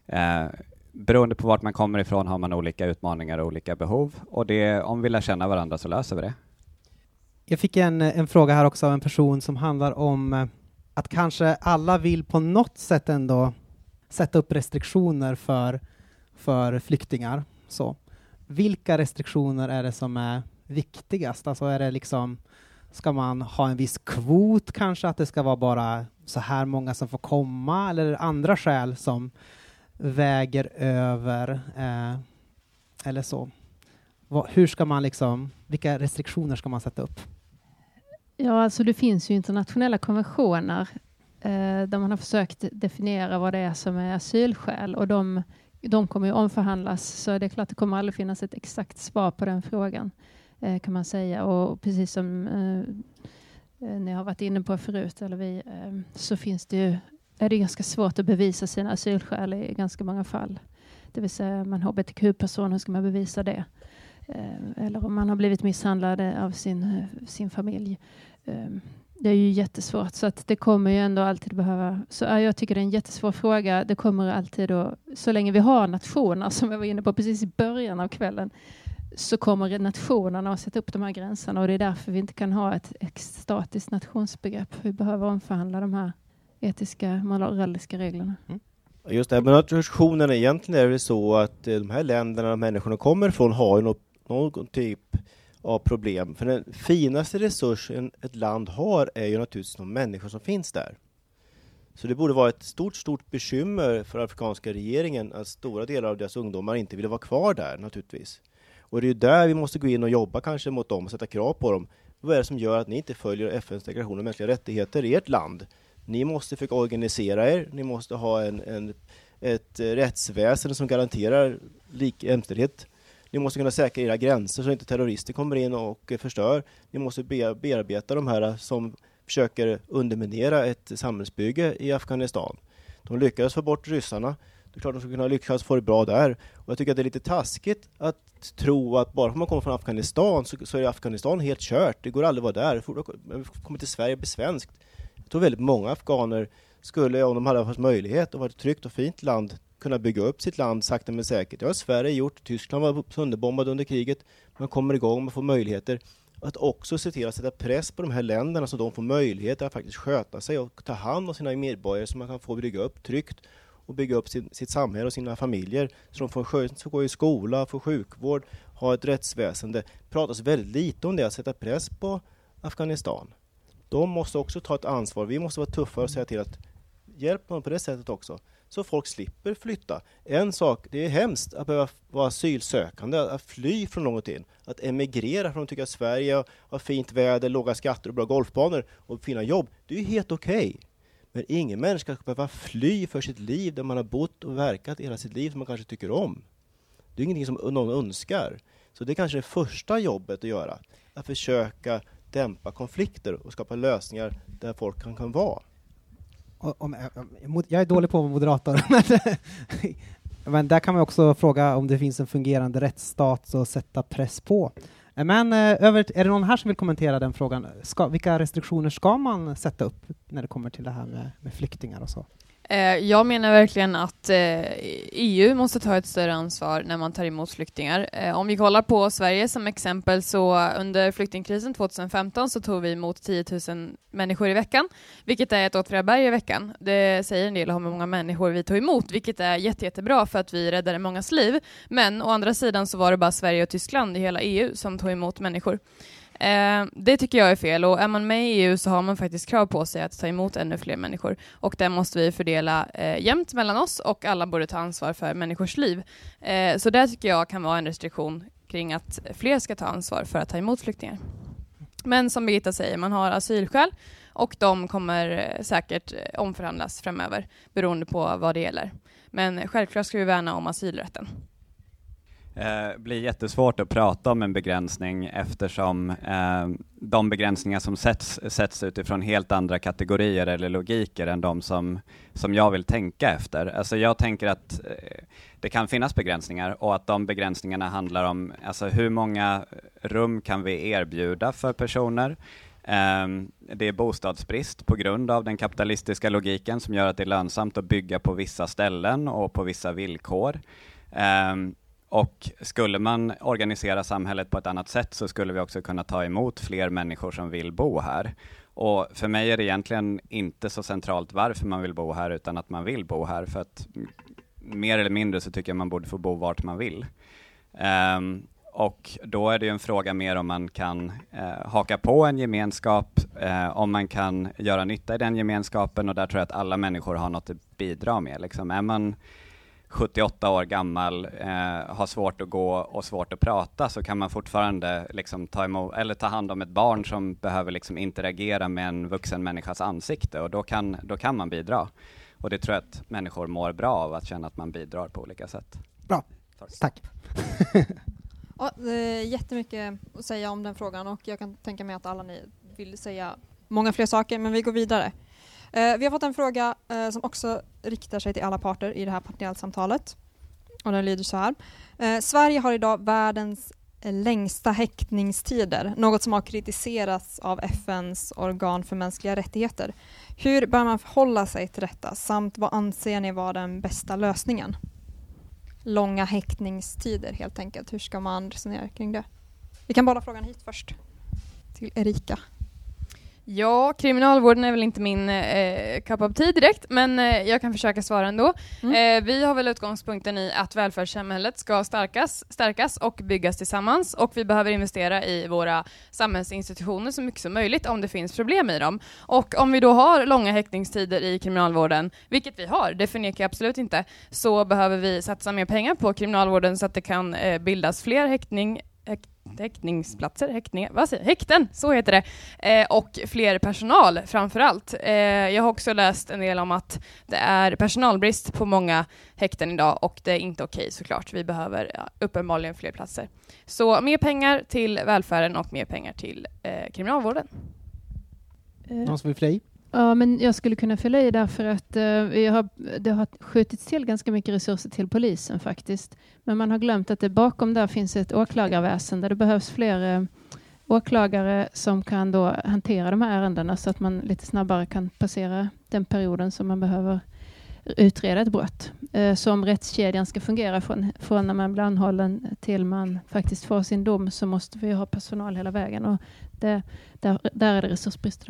eh, beroende på vart man kommer ifrån har man olika utmaningar och olika behov och det, om vi lär känna varandra så löser vi det. Jag fick en, en fråga här också av en person som handlar om eh, att kanske alla vill på något sätt ändå sätta upp restriktioner för, för flyktingar. Så. Vilka restriktioner är det som är viktigast? Alltså är det liksom, ska man ha en viss kvot kanske, att det ska vara bara så här många som får komma, eller är det andra skäl som väger över, eh, eller så? Va, hur ska man liksom, vilka restriktioner ska man sätta upp? Ja, alltså det finns ju internationella konventioner eh, där man har försökt definiera vad det är som är asylskäl och de, de kommer ju omförhandlas så det är klart det kommer aldrig finnas ett exakt svar på den frågan eh, kan man säga och precis som eh, eh ni har varit inne på förut eller vi, eh, så finns det ju, är det ganska svårt att bevisa sina asylskäl i ganska många fall. Det vill säga är man hbtq-person, hur ska man bevisa det? Eh, eller om man har blivit misshandlad av sin, sin familj. Ehm, det är ju jättesvårt, så att det kommer ju ändå alltid behöva... Så jag tycker det är en jättesvår fråga. Det kommer alltid att, så länge vi har nationer, som jag var inne på precis i början av kvällen, så kommer nationerna att sätta upp de här gränserna och det är därför vi inte kan ha ett ex- statiskt nationsbegrepp. Vi behöver omförhandla de här etiska, moraliska reglerna. Mm. Just det, men nationerna egentligen är det så att eh, de här länderna människorna kommer ifrån har ju något, någon typ av problem. För den finaste resursen ett land har är ju naturligtvis de människor som finns där. Så det borde vara ett stort, stort bekymmer för afrikanska regeringen att stora delar av deras ungdomar inte vill vara kvar där naturligtvis. Och det är ju där vi måste gå in och jobba kanske mot dem och sätta krav på dem. Vad är det som gör att ni inte följer FNs deklaration om mänskliga rättigheter i ert land? Ni måste försöka organisera er, ni måste ha en, en ett eh, rättsväsende som garanterar lik jämställdhet. Ni måste kunna säkra era gränser så inte terrorister kommer in och eh, förstör. Ni måste bearbeta de här eh, som försöker underminera ett samhällsbygge i Afghanistan. De lyckades få bort ryssarna. Det är klart de skulle kunna lyckas få det bra där. Och jag tycker att det är lite taskigt att tro att bara för att man kommer från Afghanistan så, så är Afghanistan helt kört. Det går aldrig att vara där. Kommer till Sverige och blir svenskt. Jag tror väldigt många afghaner skulle, om de hade haft möjlighet och varit ett tryggt och fint land, kunna bygga upp sitt land sakta men säkert. Det har Sverige gjort. Tyskland var sönderbombad under kriget. Man kommer igång, man får möjligheter att också se till att sätta press på de här länderna så de får möjlighet att faktiskt sköta sig och ta hand om sina medborgare så man kan få bygga upp tryggt och bygga upp sin, sitt samhälle och sina familjer så de får, får gå i skola, få sjukvård, ha ett rättsväsende. Det pratas väldigt lite om det, att sätta press på Afghanistan. De måste också ta ett ansvar. Vi måste vara tuffare och säga till att hjälpa dem på det sättet också så folk slipper flytta. En sak, det är hemskt att behöva vara asylsökande, att fly från någonting, att emigrera från att tycka att Sverige har fint väder, låga skatter och bra golfbanor och fina jobb. Det är ju helt okej. Okay. Men ingen människa ska behöva fly för sitt liv där man har bott och verkat hela sitt liv som man kanske tycker om. Det är ingenting som någon önskar. Så det är kanske det första jobbet att göra, att försöka dämpa konflikter och skapa lösningar där folk kan, kan vara om, eh, jag är dålig på att vara moderator, eh, men där kan man också fråga om det finns en fungerande rättsstat och sätta press på. Eh, men över, är det någon här som vill kommentera den frågan? Ska, vilka restriktioner ska man sätta upp när det kommer till det här med, med flyktingar och så? Eh, jag menar verkligen att eh, EU måste ta ett större ansvar när man tar emot flyktingar. Eh, om vi kollar på Sverige som exempel så under flyktingkrisen 2015 så tog vi emot 10 000 människor i veckan, vilket är ett Åtvidaberg i veckan. Det säger en del om hur många människor vi tog emot, vilket är jätte, jättebra för att vi räddade mångas liv. Men å andra sidan så var det bara Sverige och Tyskland i hela EU som tog emot människor. Eh, det tycker jag är fel och är man med i EU så har man faktiskt krav på sig att ta emot ännu fler människor och det måste vi fördela eh, jämnt mellan oss och alla borde ta ansvar för människors liv. Eh, så det tycker jag kan vara en restriktion kring att fler ska ta ansvar för att ta emot flyktingar. Men som Birgitta säger, man har asylskäl och de kommer eh, säkert eh, omförhandlas framöver beroende på vad det gäller. Men självklart ska vi värna om asylrätten. Det eh, blir jättesvårt att prata om en begränsning eftersom eh, de begränsningar som sätts, sätts utifrån helt andra kategorier eller logiker än de som, som jag vill tänka efter. Alltså jag tänker att eh, det kan finnas begränsningar och att de begränsningarna handlar om alltså hur många rum kan vi erbjuda för personer? Ehm, det är bostadsbrist på grund av den kapitalistiska logiken som gör att det är lönsamt att bygga på vissa ställen och på vissa villkor. Um, och skulle man organisera samhället på ett annat sätt så skulle vi också kunna ta emot fler människor som vill bo här. Och för mig är det egentligen inte så centralt varför man vill bo här, utan att man vill bo här, för att mer eller mindre så tycker jag man borde få bo vart man vill. Um, och då är det ju en fråga mer om man kan eh, haka på en gemenskap, eh, om man kan göra nytta i den gemenskapen och där tror jag att alla människor har något att bidra med. Liksom. Är man 78 år gammal, eh, har svårt att gå och svårt att prata så kan man fortfarande liksom ta, emot, eller ta hand om ett barn som behöver liksom interagera med en vuxen människas ansikte och då kan, då kan man bidra. Och det tror jag att människor mår bra av, att känna att man bidrar på olika sätt. Bra, tack. ja, det är jättemycket att säga om den frågan och jag kan tänka mig att alla ni vill säga många fler saker, men vi går vidare. Eh, vi har fått en fråga eh, som också riktar sig till alla parter i det här panelsamtalet. Och den lyder så här. Eh, Sverige har idag världens längsta häktningstider, något som har kritiserats av FNs organ för mänskliga rättigheter. Hur bör man förhålla sig till detta samt vad anser ni vara den bästa lösningen? Långa häktningstider helt enkelt. Hur ska man resonera kring det? Vi kan bolla frågan hit först till Erika. Ja, kriminalvården är väl inte min eh, cup of tea direkt, men eh, jag kan försöka svara ändå. Mm. Eh, vi har väl utgångspunkten i att välfärdssamhället ska stärkas, stärkas och byggas tillsammans och vi behöver investera i våra samhällsinstitutioner så mycket som möjligt om det finns problem i dem. Och om vi då har långa häktningstider i kriminalvården, vilket vi har, det förnekar jag absolut inte, så behöver vi satsa mer pengar på kriminalvården så att det kan eh, bildas fler häktning häktningsplatser, häktningar, vad säger jag? häkten, så heter det, eh, och fler personal framför allt. Eh, jag har också läst en del om att det är personalbrist på många häkten idag och det är inte okej såklart. Vi behöver ja, uppenbarligen fler platser. Så mer pengar till välfärden och mer pengar till eh, kriminalvården. Någon som vill flöja? Ja, men jag skulle kunna fylla i därför att eh, vi har, det har skjutits till ganska mycket resurser till polisen faktiskt. Men man har glömt att det bakom där finns ett åklagarväsen där det behövs fler eh, åklagare som kan då hantera de här ärendena så att man lite snabbare kan passera den perioden som man behöver utreda ett brott. Eh, så om rättskedjan ska fungera från, från när man blir anhållen till man faktiskt får sin dom så måste vi ha personal hela vägen och det, där, där är det resursbrist.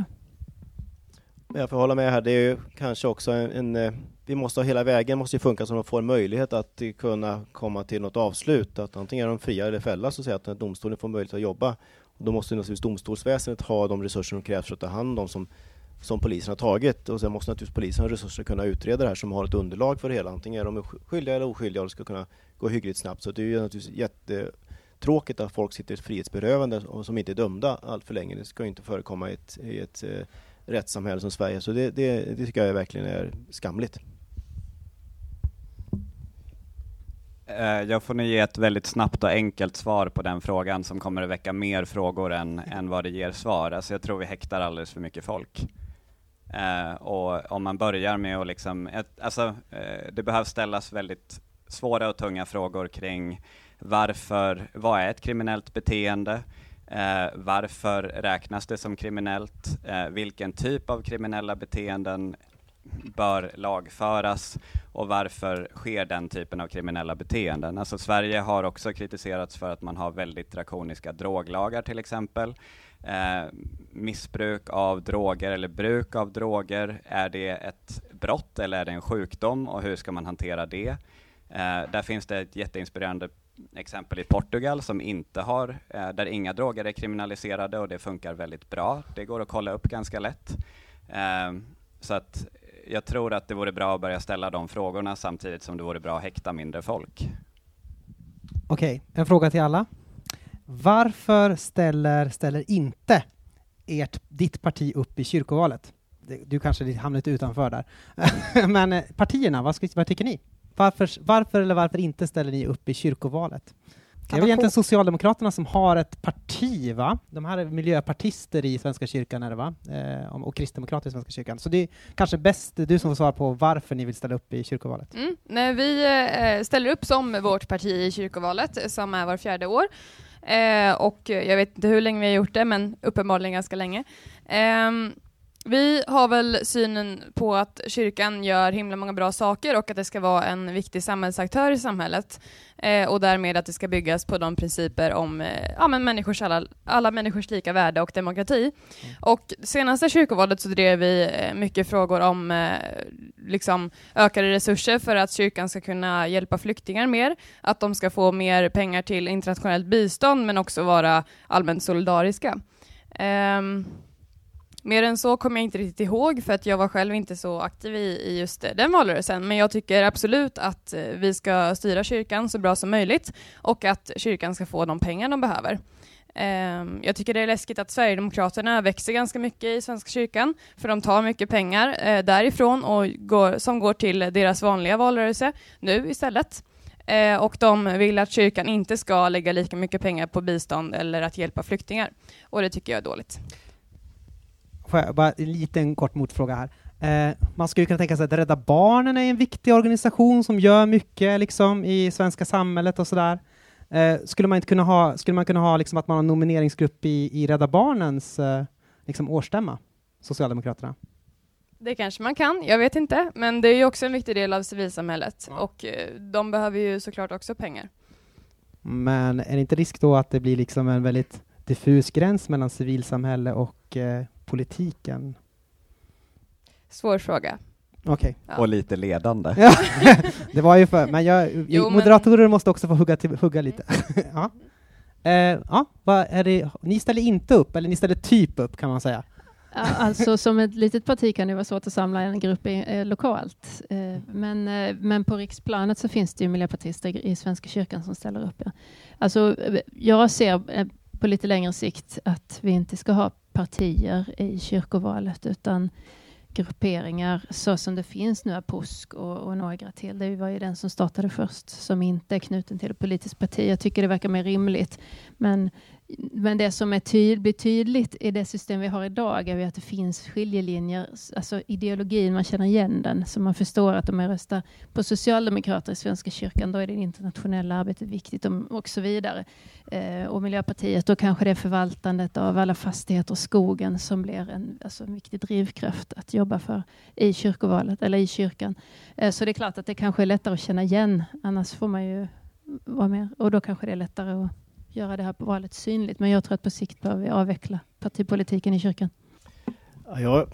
Jag får hålla med här, det är ju kanske också en, en eh, vi måste ha hela vägen måste ju funka så de får en möjlighet att kunna komma till något avslut, att antingen är de fria eller fälla, så att säga, att domstolen får möjlighet att jobba. Och då måste naturligtvis domstolsväsendet ha de resurser som krävs för att ta hand om dem som, som polisen har tagit. Och sen måste naturligtvis polisen ha resurser att kunna utreda det här som har ett underlag för det hela. Antingen är de skyldiga eller oskyldiga och det ska kunna gå hyggligt snabbt. Så det är ju naturligtvis jättetråkigt att folk sitter frihetsberövande och som inte är dömda allt för länge. Det ska ju inte förekomma i ett, i ett eh, rättssamhälle som Sverige. Så det, det, det tycker jag verkligen är skamligt. Eh, jag får nu ge ett väldigt snabbt och enkelt svar på den frågan som kommer att väcka mer frågor än, än vad det ger svar. Alltså jag tror vi häktar alldeles för mycket folk. Eh, och om man börjar med att liksom, ett, alltså, eh, det behövs ställas väldigt svåra och tunga frågor kring varför, vad är ett kriminellt beteende? Eh, varför räknas det som kriminellt? Eh, vilken typ av kriminella beteenden bör lagföras och varför sker den typen av kriminella beteenden? Alltså Sverige har också kritiserats för att man har väldigt drakoniska droglagar till exempel. Eh, missbruk av droger eller bruk av droger, är det ett brott eller är det en sjukdom och hur ska man hantera det? Eh, där finns det ett jätteinspirerande exempel i Portugal som inte har, eh, där inga droger är kriminaliserade och det funkar väldigt bra. Det går att kolla upp ganska lätt. Eh, så att jag tror att det vore bra att börja ställa de frågorna samtidigt som det vore bra att häkta mindre folk. Okej, en fråga till alla. Varför ställer, ställer inte ert, ditt parti upp i kyrkovalet? Du kanske hamnar lite utanför där. Men eh, partierna, vad, ska, vad tycker ni? Varför, varför eller varför inte ställer ni upp i kyrkovalet? Det är väl egentligen Socialdemokraterna som har ett parti, va? De här är miljöpartister i Svenska kyrkan, är det va? Eh, och kristdemokrater i Svenska kyrkan. Så det är kanske bäst du som får svara på varför ni vill ställa upp i kyrkovalet. Mm. Nej, vi eh, ställer upp som vårt parti i kyrkovalet, som är var fjärde år. Eh, och jag vet inte hur länge vi har gjort det, men uppenbarligen ganska länge. Vi har väl synen på att kyrkan gör himla många bra saker och att det ska vara en viktig samhällsaktör i samhället. Eh, och därmed att det ska byggas på de principer om eh, ja, men människors alla, alla människors lika värde och demokrati. Och senaste kyrkovalet så drev vi eh, mycket frågor om eh, liksom ökade resurser för att kyrkan ska kunna hjälpa flyktingar mer, att de ska få mer pengar till internationellt bistånd men också vara allmänt solidariska. Ehm, Mer än så kommer jag inte riktigt ihåg för att jag var själv inte så aktiv i, i just den valrörelsen. Men jag tycker absolut att eh, vi ska styra kyrkan så bra som möjligt och att kyrkan ska få de pengar de behöver. Ehm, jag tycker det är läskigt att Sverigedemokraterna växer ganska mycket i Svenska kyrkan, för de tar mycket pengar eh, därifrån och går, som går till deras vanliga valrörelse nu istället. Eh, och de vill att kyrkan inte ska lägga lika mycket pengar på bistånd eller att hjälpa flyktingar. Och det tycker jag är dåligt. Får jag bara en liten kort motfråga här. Eh, man skulle kunna tänka sig att Rädda Barnen är en viktig organisation som gör mycket liksom, i svenska samhället och sådär. Eh, skulle man inte kunna ha, skulle man kunna ha liksom, att man har en nomineringsgrupp i, i Rädda Barnens eh, liksom, årsstämma, Socialdemokraterna? Det kanske man kan, jag vet inte. Men det är ju också en viktig del av civilsamhället och eh, de behöver ju såklart också pengar. Men är det inte risk då att det blir liksom en väldigt diffus gräns mellan civilsamhälle och eh, politiken? Svår fråga. Okej. Ja. Och lite ledande. Ja, det var ju för, men jag, Jo, men- moderatorer måste också få hugga, till, hugga lite. ja. Eh, ja, vad är det, ni ställer inte upp, eller ni ställer typ upp kan man säga. Alltså som ett litet parti kan det vara svårt att samla en grupp i, eh, lokalt. Eh, men, eh, men på riksplanet så finns det ju miljöpartister i, i Svenska kyrkan som ställer upp. Ja. Alltså, eh, jag ser eh, på lite längre sikt att vi inte ska ha partier i kyrkovalet utan grupperingar så som det finns nu, POSK och, och några till. Det var ju den som startade först som inte är knuten till ett politiskt parti. Jag tycker det verkar mer rimligt. Men, men det som är tyd, blir tydligt i det system vi har idag är att det finns skiljelinjer, alltså ideologin, man känner igen den, så man förstår att om jag röstar på Socialdemokrater i Svenska kyrkan, då är det internationella arbetet viktigt och, och så vidare. Eh, och Miljöpartiet, då kanske det är förvaltandet av alla fastigheter och skogen som blir en, alltså en viktig drivkraft att jobba för i kyrkovalet, eller i kyrkan. Eh, så det är klart att det kanske är lättare att känna igen, annars får man ju vara med, och då kanske det är lättare att göra det här på valet synligt. Men jag tror att på sikt behöver vi avveckla partipolitiken i kyrkan. Ja, ja,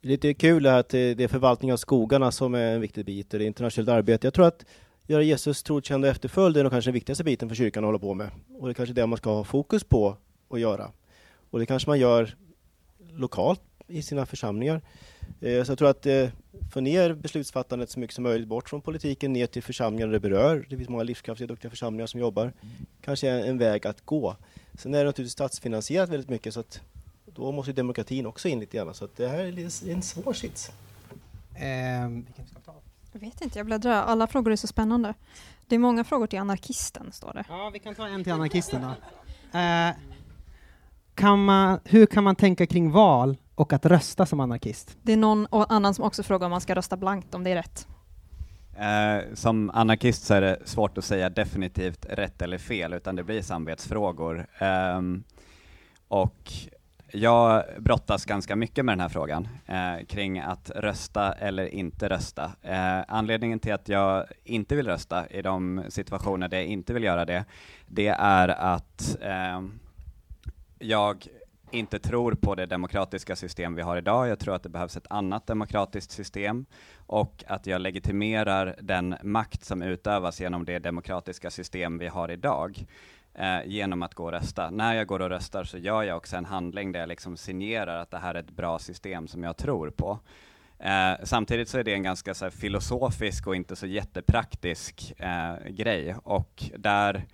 lite kul att det är förvaltning av skogarna som är en viktig bit i det internationellt arbete. Jag tror att göra Jesus trotkänd och efterföljd är nog kanske den viktigaste biten för kyrkan att hålla på med. Och det är kanske det man ska ha fokus på att göra. Och det kanske man gör lokalt i sina församlingar. Eh, Så jag tror att eh, få ner beslutsfattandet så mycket som möjligt bort från politiken ner till församlingar det berör. Det finns många livskraftiga, duktiga församlingar som jobbar. Kanske är en väg att gå. Sen är det naturligtvis statsfinansierat väldigt mycket så att då måste demokratin också in lite grann. Så att det här är en svår sits. Ta? Jag vet inte, jag bläddrar. Alla frågor är så spännande. Det är många frågor till anarkisten, står det. Ja, vi kan ta en till anarkisten då. Eh, kan man, hur kan man tänka kring val och att rösta som anarkist? Det är någon annan som också frågar om man ska rösta blankt, om det är rätt. Eh, som anarkist så är det svårt att säga definitivt rätt eller fel, utan det blir samvetsfrågor. Ehm, och jag brottas ganska mycket med den här frågan eh, kring att rösta eller inte rösta. Eh, anledningen till att jag inte vill rösta i de situationer där jag inte vill göra det, det är att ehm, jag inte tror på det demokratiska system vi har idag. Jag tror att det behövs ett annat demokratiskt system och att jag legitimerar den makt som utövas genom det demokratiska system vi har idag eh, genom att gå och rösta. När jag går och röstar så gör jag också en handling där jag liksom signerar att det här är ett bra system som jag tror på. Eh, samtidigt så är det en ganska så här, filosofisk och inte så jättepraktisk eh, grej och där,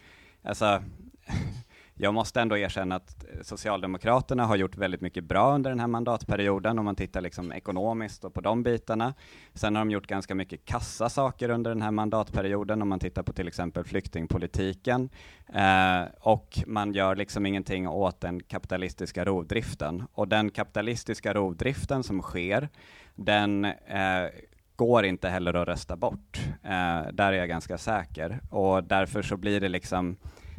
alltså jag måste ändå erkänna att eh, Socialdemokraterna har gjort väldigt mycket bra under den här mandatperioden om man tittar liksom ekonomiskt och på de bitarna. Sen har de gjort ganska mycket kassa saker under den här mandatperioden om man tittar på till exempel flyktingpolitiken. Eh, och man gör liksom ingenting åt den kapitalistiska rovdriften. Och den kapitalistiska rovdriften som sker, den eh, går inte heller att rösta bort. Eh, där är jag ganska säker. Och därför så blir det liksom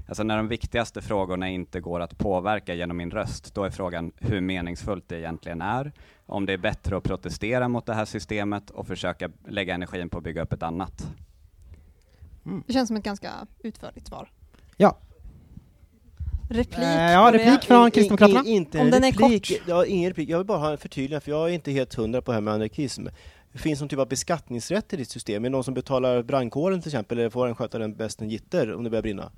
Alltså när de viktigaste frågorna inte går att påverka genom min röst, då är frågan hur meningsfullt det egentligen är. Om det är bättre att protestera mot det här systemet och försöka lägga energin på att bygga upp ett annat. Det känns som ett ganska utförligt svar. Ja. Replik Eh, ja, replik från Kristdemokraterna. I- i- inte Om en den är replik. kort. Ja, ingen replik. Jag vill bara ha en förtydligande, för jag är inte helt hundra på det här med anarkism. Det finns någon typ av beskattningsrätt i ditt system. Är det någon som betalar brandkåren till exempel, eller får den sköta den bäst en gitter om det börjar brinna?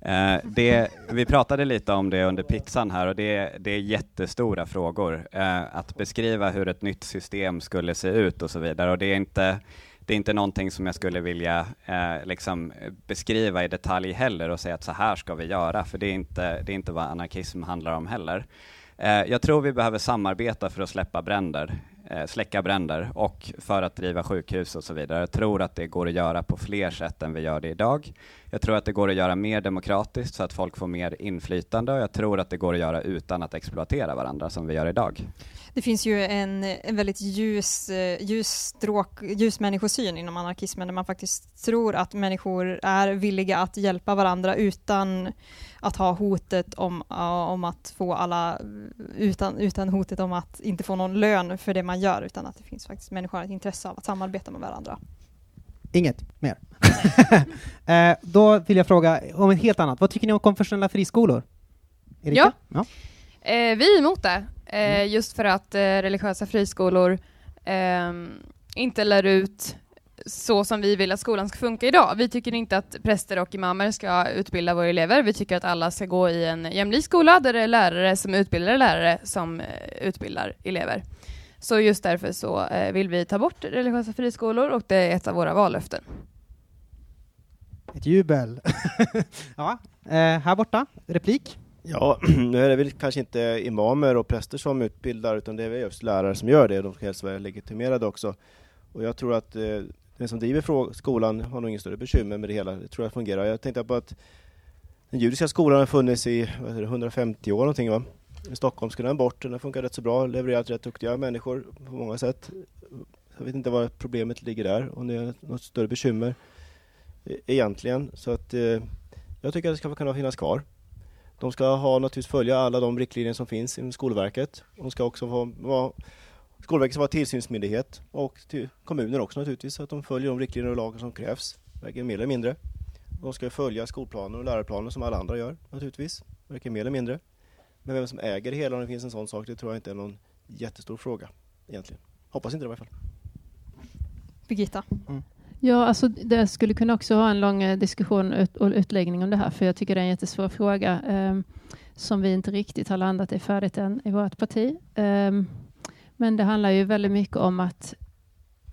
Eh, det, vi pratade lite om det under pizzan här och det, det är jättestora frågor. Eh, att beskriva hur ett nytt system skulle se ut och så vidare. Och det är inte, det är inte någonting som jag skulle vilja eh, liksom beskriva i detalj heller och säga att så här ska vi göra, för det är inte, det är inte vad anarkism handlar om heller. Eh, jag tror vi behöver samarbeta för att släppa bränder, Eh, släcka bränder och för att driva sjukhus och så vidare. Jag tror att det går att göra på fler sätt än vi gör det idag. Jag tror att det går att göra mer demokratiskt så att folk får mer inflytande och jag tror att det går att göra utan att exploatera varandra som vi gör idag. Det finns ju en, en väldigt ljus, eh, ljus, stråk, ljus människosyn inom anarkismen där man faktiskt tror att människor är villiga att hjälpa varandra utan att ha hotet om, ja, om att få alla, utan, utan hotet om att inte få någon lön för det man gör utan att det finns faktiskt människor ett intresse av att samarbeta med varandra. Inget mer. eh, då vill jag fråga om ett helt annat. Vad tycker ni om konfessionella friskolor? Erika? Ja. Eh, vi är emot det. Eh, just för att eh, religiösa friskolor ehm, inte lär ut så som vi vill att skolan ska funka idag. Vi tycker inte att präster och imamer ska utbilda våra elever. Vi tycker att alla ska gå i en jämlik skola där det är lärare som utbildar lärare som eh, utbildar elever. Så just därför så eh, vill vi ta bort religiösa friskolor och det är ett av våra vallöften. Ett jubel. ja, eh, här borta, replik. Ja, nu är det väl kanske inte imamer och präster som utbildar, utan det är väl just lärare som gör det. De ska helst vara legitimerade också. Och jag tror att den som driver skolan har nog ingen större bekymmer med det hela. Det tror jag fungerar. Jag tänkte på att den judiska skolan har funnits i vad det, 150 år någonting va? I Stockholm skulle den bort. Den har funkat rätt så bra, levererat rätt duktiga människor på många sätt. Jag vet inte var problemet ligger där, om det är något större bekymmer e-, egentligen. Så att eh, jag tycker att det ska kunna finnas kvar. De ska ha naturligtvis följa alla de riktlinjer som finns inom Skolverket. De ska också vara, vara Skolverket ska vara tillsynsmyndighet och till kommuner också naturligtvis så att de följer de riktlinjer och lagar som krävs, varken mer eller mindre. De ska följa skolplaner och läroplaner som alla andra gör naturligtvis, varken mer eller mindre. Men vem som äger det hela om det finns en sån sak, det tror jag inte är någon jättestor fråga egentligen. Hoppas inte det i alla fall. Birgitta? Ja, alltså det skulle kunna också ha en lång eh, diskussion och utläggning om det här, för jag tycker det är en jättesvår fråga eh, som vi inte riktigt har landat i färdigt än i vårt parti. Eh, men det handlar ju väldigt mycket om att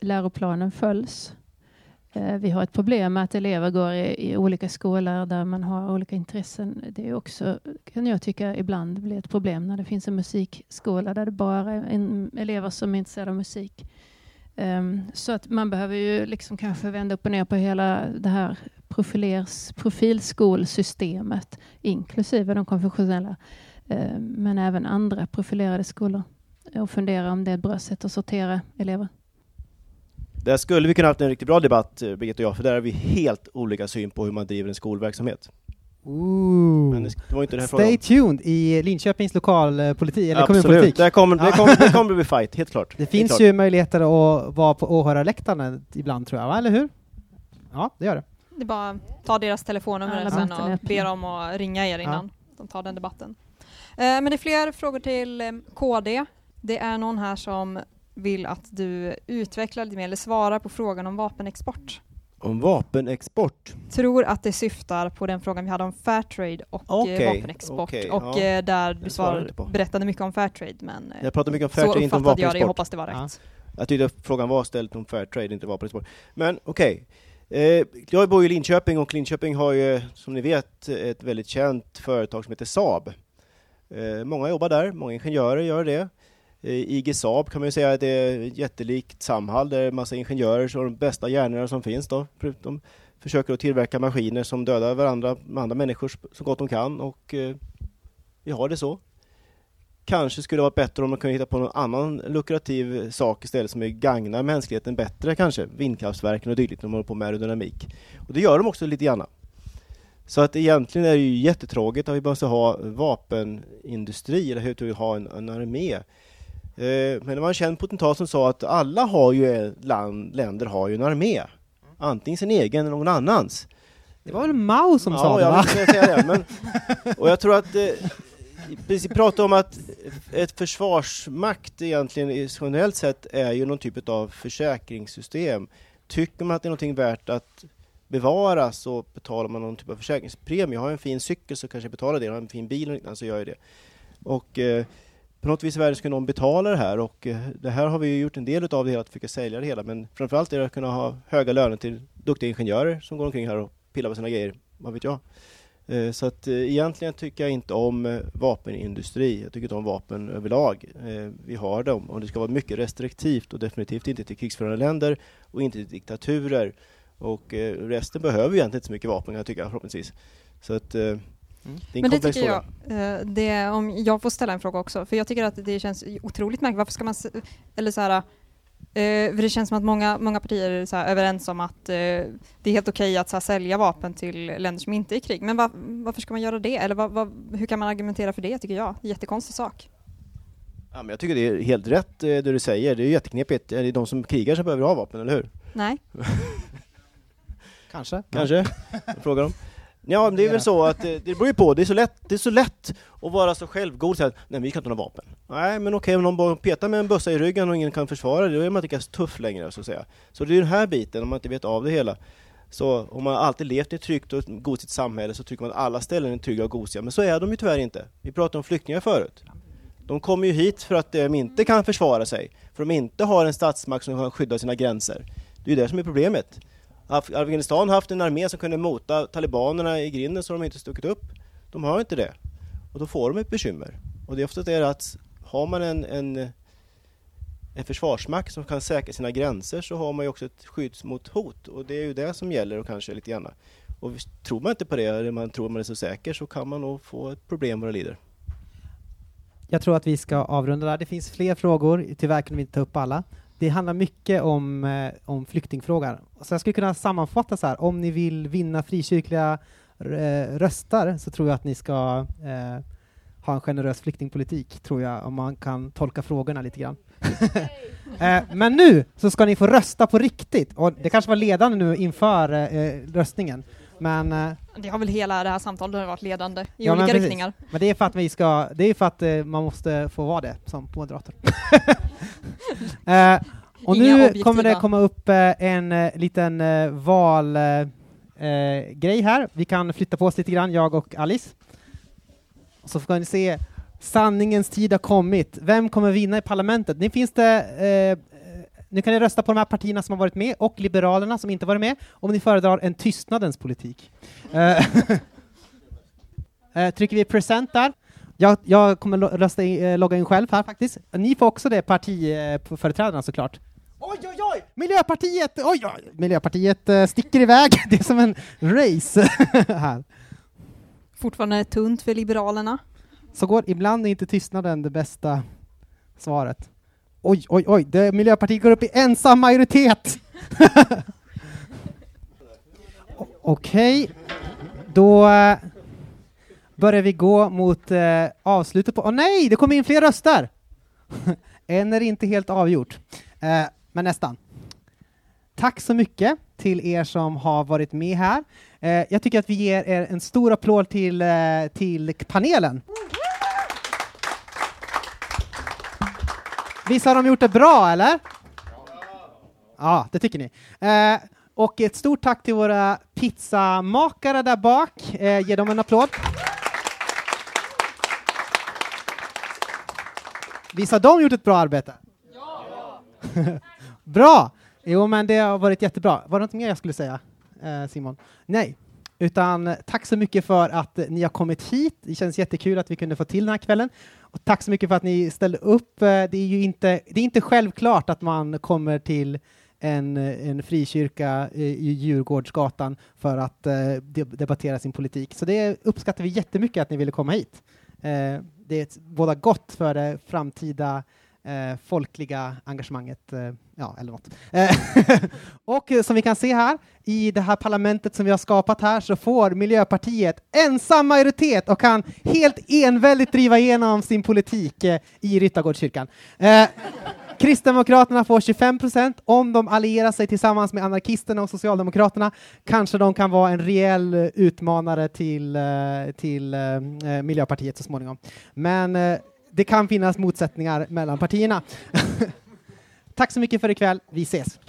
läroplanen följs. Eh, vi har ett problem med att elever går i, i olika skolor där man har olika intressen. Det är också, kan jag tycka, ibland blir ett problem när det finns en musikskola där det bara är en, elever som är intresserade av musik. Um, så att man behöver ju liksom kanske vända upp och ner på hela det här profilers, profilskolsystemet, inklusive de konfessionella, um, men även andra profilerade skolor och fundera om det är ett bra sätt att sortera elever. Där skulle vi kunna haft en riktigt bra debatt, eh, Birgitta och jag, för där har vi helt olika syn på hur man driver en skolverksamhet. Ooh. Men det det var inte det här frågan Stay om. tuned i Linköpings lokalpolitik, eller Absolut, kommunpolitik. där kommer, det, kommer, det kommer bli fight, helt klart. Det finns klart. ju möjligheter att vara på åhörarläktaren ibland tror jag, va? eller hur? Ja, det gör det. Det är bara att ta deras telefonnummer Alla sen och be dem att ringa er innan de tar den debatten. Eh, men det är fler frågor till eh, KD. Det är någon här som vill att du utvecklar lite mer eller svarar på frågan om vapenexport. Om vapenexport. Tror att det syftar på den frågan vi hade om Fairtrade och eh, Okej, vapenexport okej, och ja. eh, där du svar, berättade mycket om Fairtrade men eh, Jag pratar mycket om så Fairtrade, inte om uppfattade jag det. Jag vapenexport. hoppas det var Ja. rätt. Jag tyckte frågan var ställd om Fairtrade, inte vapenexport. Men okej. Eh, jag bor i Linköping och Linköping har ju, som ni vet, ett väldigt känt företag som heter Saab. Många jobbar där, många ingenjörer gör det. Eh, IG Saab kan man ju säga att det är jättelikt Samhall, där det är massa ingenjörer, så de bästa hjärnorna som finns då. De försöker att tillverka maskiner som dödar varandra med andra människor så gott de kan och eh, vi har det så. Kanske skulle det vara bättre om man kunde hitta på någon annan lukrativ sak istället som gagnar mänskligheten bättre kanske. Vindkraftverken och dylikt, de håller på med aerodynamik. Och det gör de också lite grann. Så att egentligen är det ju jättetråkigt att vi måste ha vapenindustri, eller hur vi ha en, en armé. Eh, men det var en känd potentat som sa att alla har ju, land, länder har ju en armé. Antingen sin egen eller någon annans. Det var väl Mao som sa det, jag va? skulle säga det. Men, och jag tror att eh, vi pratar om att ett försvarsmakt egentligen i- generellt sett är ju någon typ av försäkringssystem. Tycker man att det är någonting värt att bevara så betalar man någon typ av försäkringspremie. Har jag en fin cykel så kanske jag betalar det. Har jag en fin bil och liknande så gör jag det. Och eh, på något vis i världen ska någon betala det här och eh, det här har vi ju gjort en del av det hela, att försöka sälja det hela. Men framförallt är det att kunna ha höga löner till duktiga ingenjörer som går omkring här och pillar med sina grejer. Vad vet jag? Eh, så att eh, egentligen tycker jag inte om vapenindustri. Jag tycker inte om vapen överlag. Vi har dem och det ska vara mycket restriktivt och definitivt inte till krigsförande länder och inte till diktaturer. Och resten behöver egentligen inte så mycket vapen kan jag tycka förhoppningsvis. Så att det är en Men det tycker fråga. jag, eh, det, om jag får ställa en fråga också, för jag tycker att det känns otroligt märkligt. Varför ska man, eller så här, eh, för det känns som att många, många partier är så här överens om att eh, det är helt okej att så här, sälja vapen till länder som inte är i krig. Men va, varför ska man göra det? Eller vad, vad, hur kan man argumentera för det, tycker jag? Jättekonstig sak. Ja, men jag tycker det är helt rätt det du säger. Det är jätteknepigt. Det är de som krigar som behöver ha vapen, eller hur? Nej. Kanske. Kanske? Frågar de. Ja, men det är väl så att eh, det beror ju på. Det är så lätt, det är så lätt att vara så självgod och säga att nej, vi ska inte ha vapen. Nej, men okej, om någon bara petar med en bössa i ryggen och ingen kan försvara det, då är man inte tuff längre, så att säga. Så det är den här biten, om man inte vet av det hela. Så om man alltid levt i ett tryggt och gosigt samhälle så tycker man att alla ställen är trygga och gosiga, men så är de ju tyvärr inte. Vi pratade om flyktingar förut. De kommer ju hit för att de inte kan försvara sig, för de inte har en statsmakt som kan skydda sina gränser. Det är ju det som är problemet. Af- Afghanistan har haft en armé som kunde mota talibanerna i grinden så de har inte stuckit upp. De har inte det. Och då får de ett bekymmer. Och det är ofta det att har man en, en, en försvarsmakt som kan säkra sina gränser så har man ju också ett skydd mot hot. Och det är ju det som gäller och kanske lite grann. Och tror man inte på det, eller man tror man är så säker, så kan man nog få ett problem vad det lider. Jag tror att vi ska avrunda där. Det finns fler frågor, tyvärr kunde vi inte ta upp alla. Det handlar mycket om, eh, om flyktingfrågan. Så jag skulle kunna sammanfatta så här, om ni vill vinna frikyrkliga eh, röster så tror jag att ni ska eh, ha en generös flyktingpolitik, tror jag, om man kan tolka frågorna lite grann. eh, men nu så ska ni få rösta på riktigt, och det kanske var ledande nu inför eh, röstningen, men eh, Det har väl hela det här samtalet varit ledande i Ja, men olika precis. riktningar. Men det är för att vi ska, det är för att eh, man måste få vara det som moderator. eh, och Inga nu objektiva. kommer det komma upp eh, en eh, liten eh, valgrej eh, eh, här. Vi kan flytta på oss lite grann, jag och Alice. Så får ni se, sanningens tid har kommit. Vem kommer vinna i parlamentet? Nu finns det nu kan ni rösta på de här partierna som har varit med och Liberalerna som inte varit med om ni föredrar en tystnadens politik. Trycker vi present där. Jag, jag kommer lo- rösta i, eh, logga in själv här faktiskt. Ni får också det partiföreträdarna såklart. Oj, oj, oj! Miljöpartiet! Oj, oj! Miljöpartiet eh, sticker iväg. Det är som en race här. Fortfarande tunt för Liberalerna. Så går ibland är inte tystnaden det bästa svaret. Oj, oj, oj, det, Miljöpartiet går upp i ensam majoritet! Okej, då eh, börjar vi gå mot eh, avslutet på... Åh nej, det kom in fler röster! Än är det inte helt avgjort, eh, men nästan. Tack så mycket till er som har varit med här. Eh, jag tycker att vi ger er en stor applåd till, eh, till panelen. Visst har de gjort det bra, eller? Ja, det tycker ni. Eh, och ett stort tack till våra pizzamakare där bak. Eh, ge dem en applåd. Visst har de gjort ett bra arbete? Ja! bra! Jo, men det har varit jättebra. Var det något mer jag skulle säga, eh, Simon? Nej. Utan eh, tack så mycket för att eh, ni har kommit hit. Det känns jättekul att vi kunde få till den här kvällen. Och tack så mycket för att ni ställde upp. Det är ju inte, det är inte självklart att man kommer till en, en frikyrka i Djurgårdsgatan för att eh, de- debattera sin politik. Så det uppskattar vi jättemycket att ni ville komma hit. Eh, det båda gott för det framtida eh, folkliga engagemanget, eh, ja, eller något. Eh, och eh, som vi kan se här, i det här parlamentet som vi har skapat här så får Miljöpartiet ensam majoritet och kan helt enväldigt driva igenom sin politik eh, i Ryttargårdskyrkan. Eh, Kristdemokraterna får 25 procent. Om de allierar sig tillsammans med anarkisterna och Socialdemokraterna kanske de kan vara en rejäl eh, utmanare till, eh, till eh, eh, Miljöpartiet så småningom. Men eh, det kan finnas motsättningar mellan partierna. Tack så mycket för ikväll. Vi ses!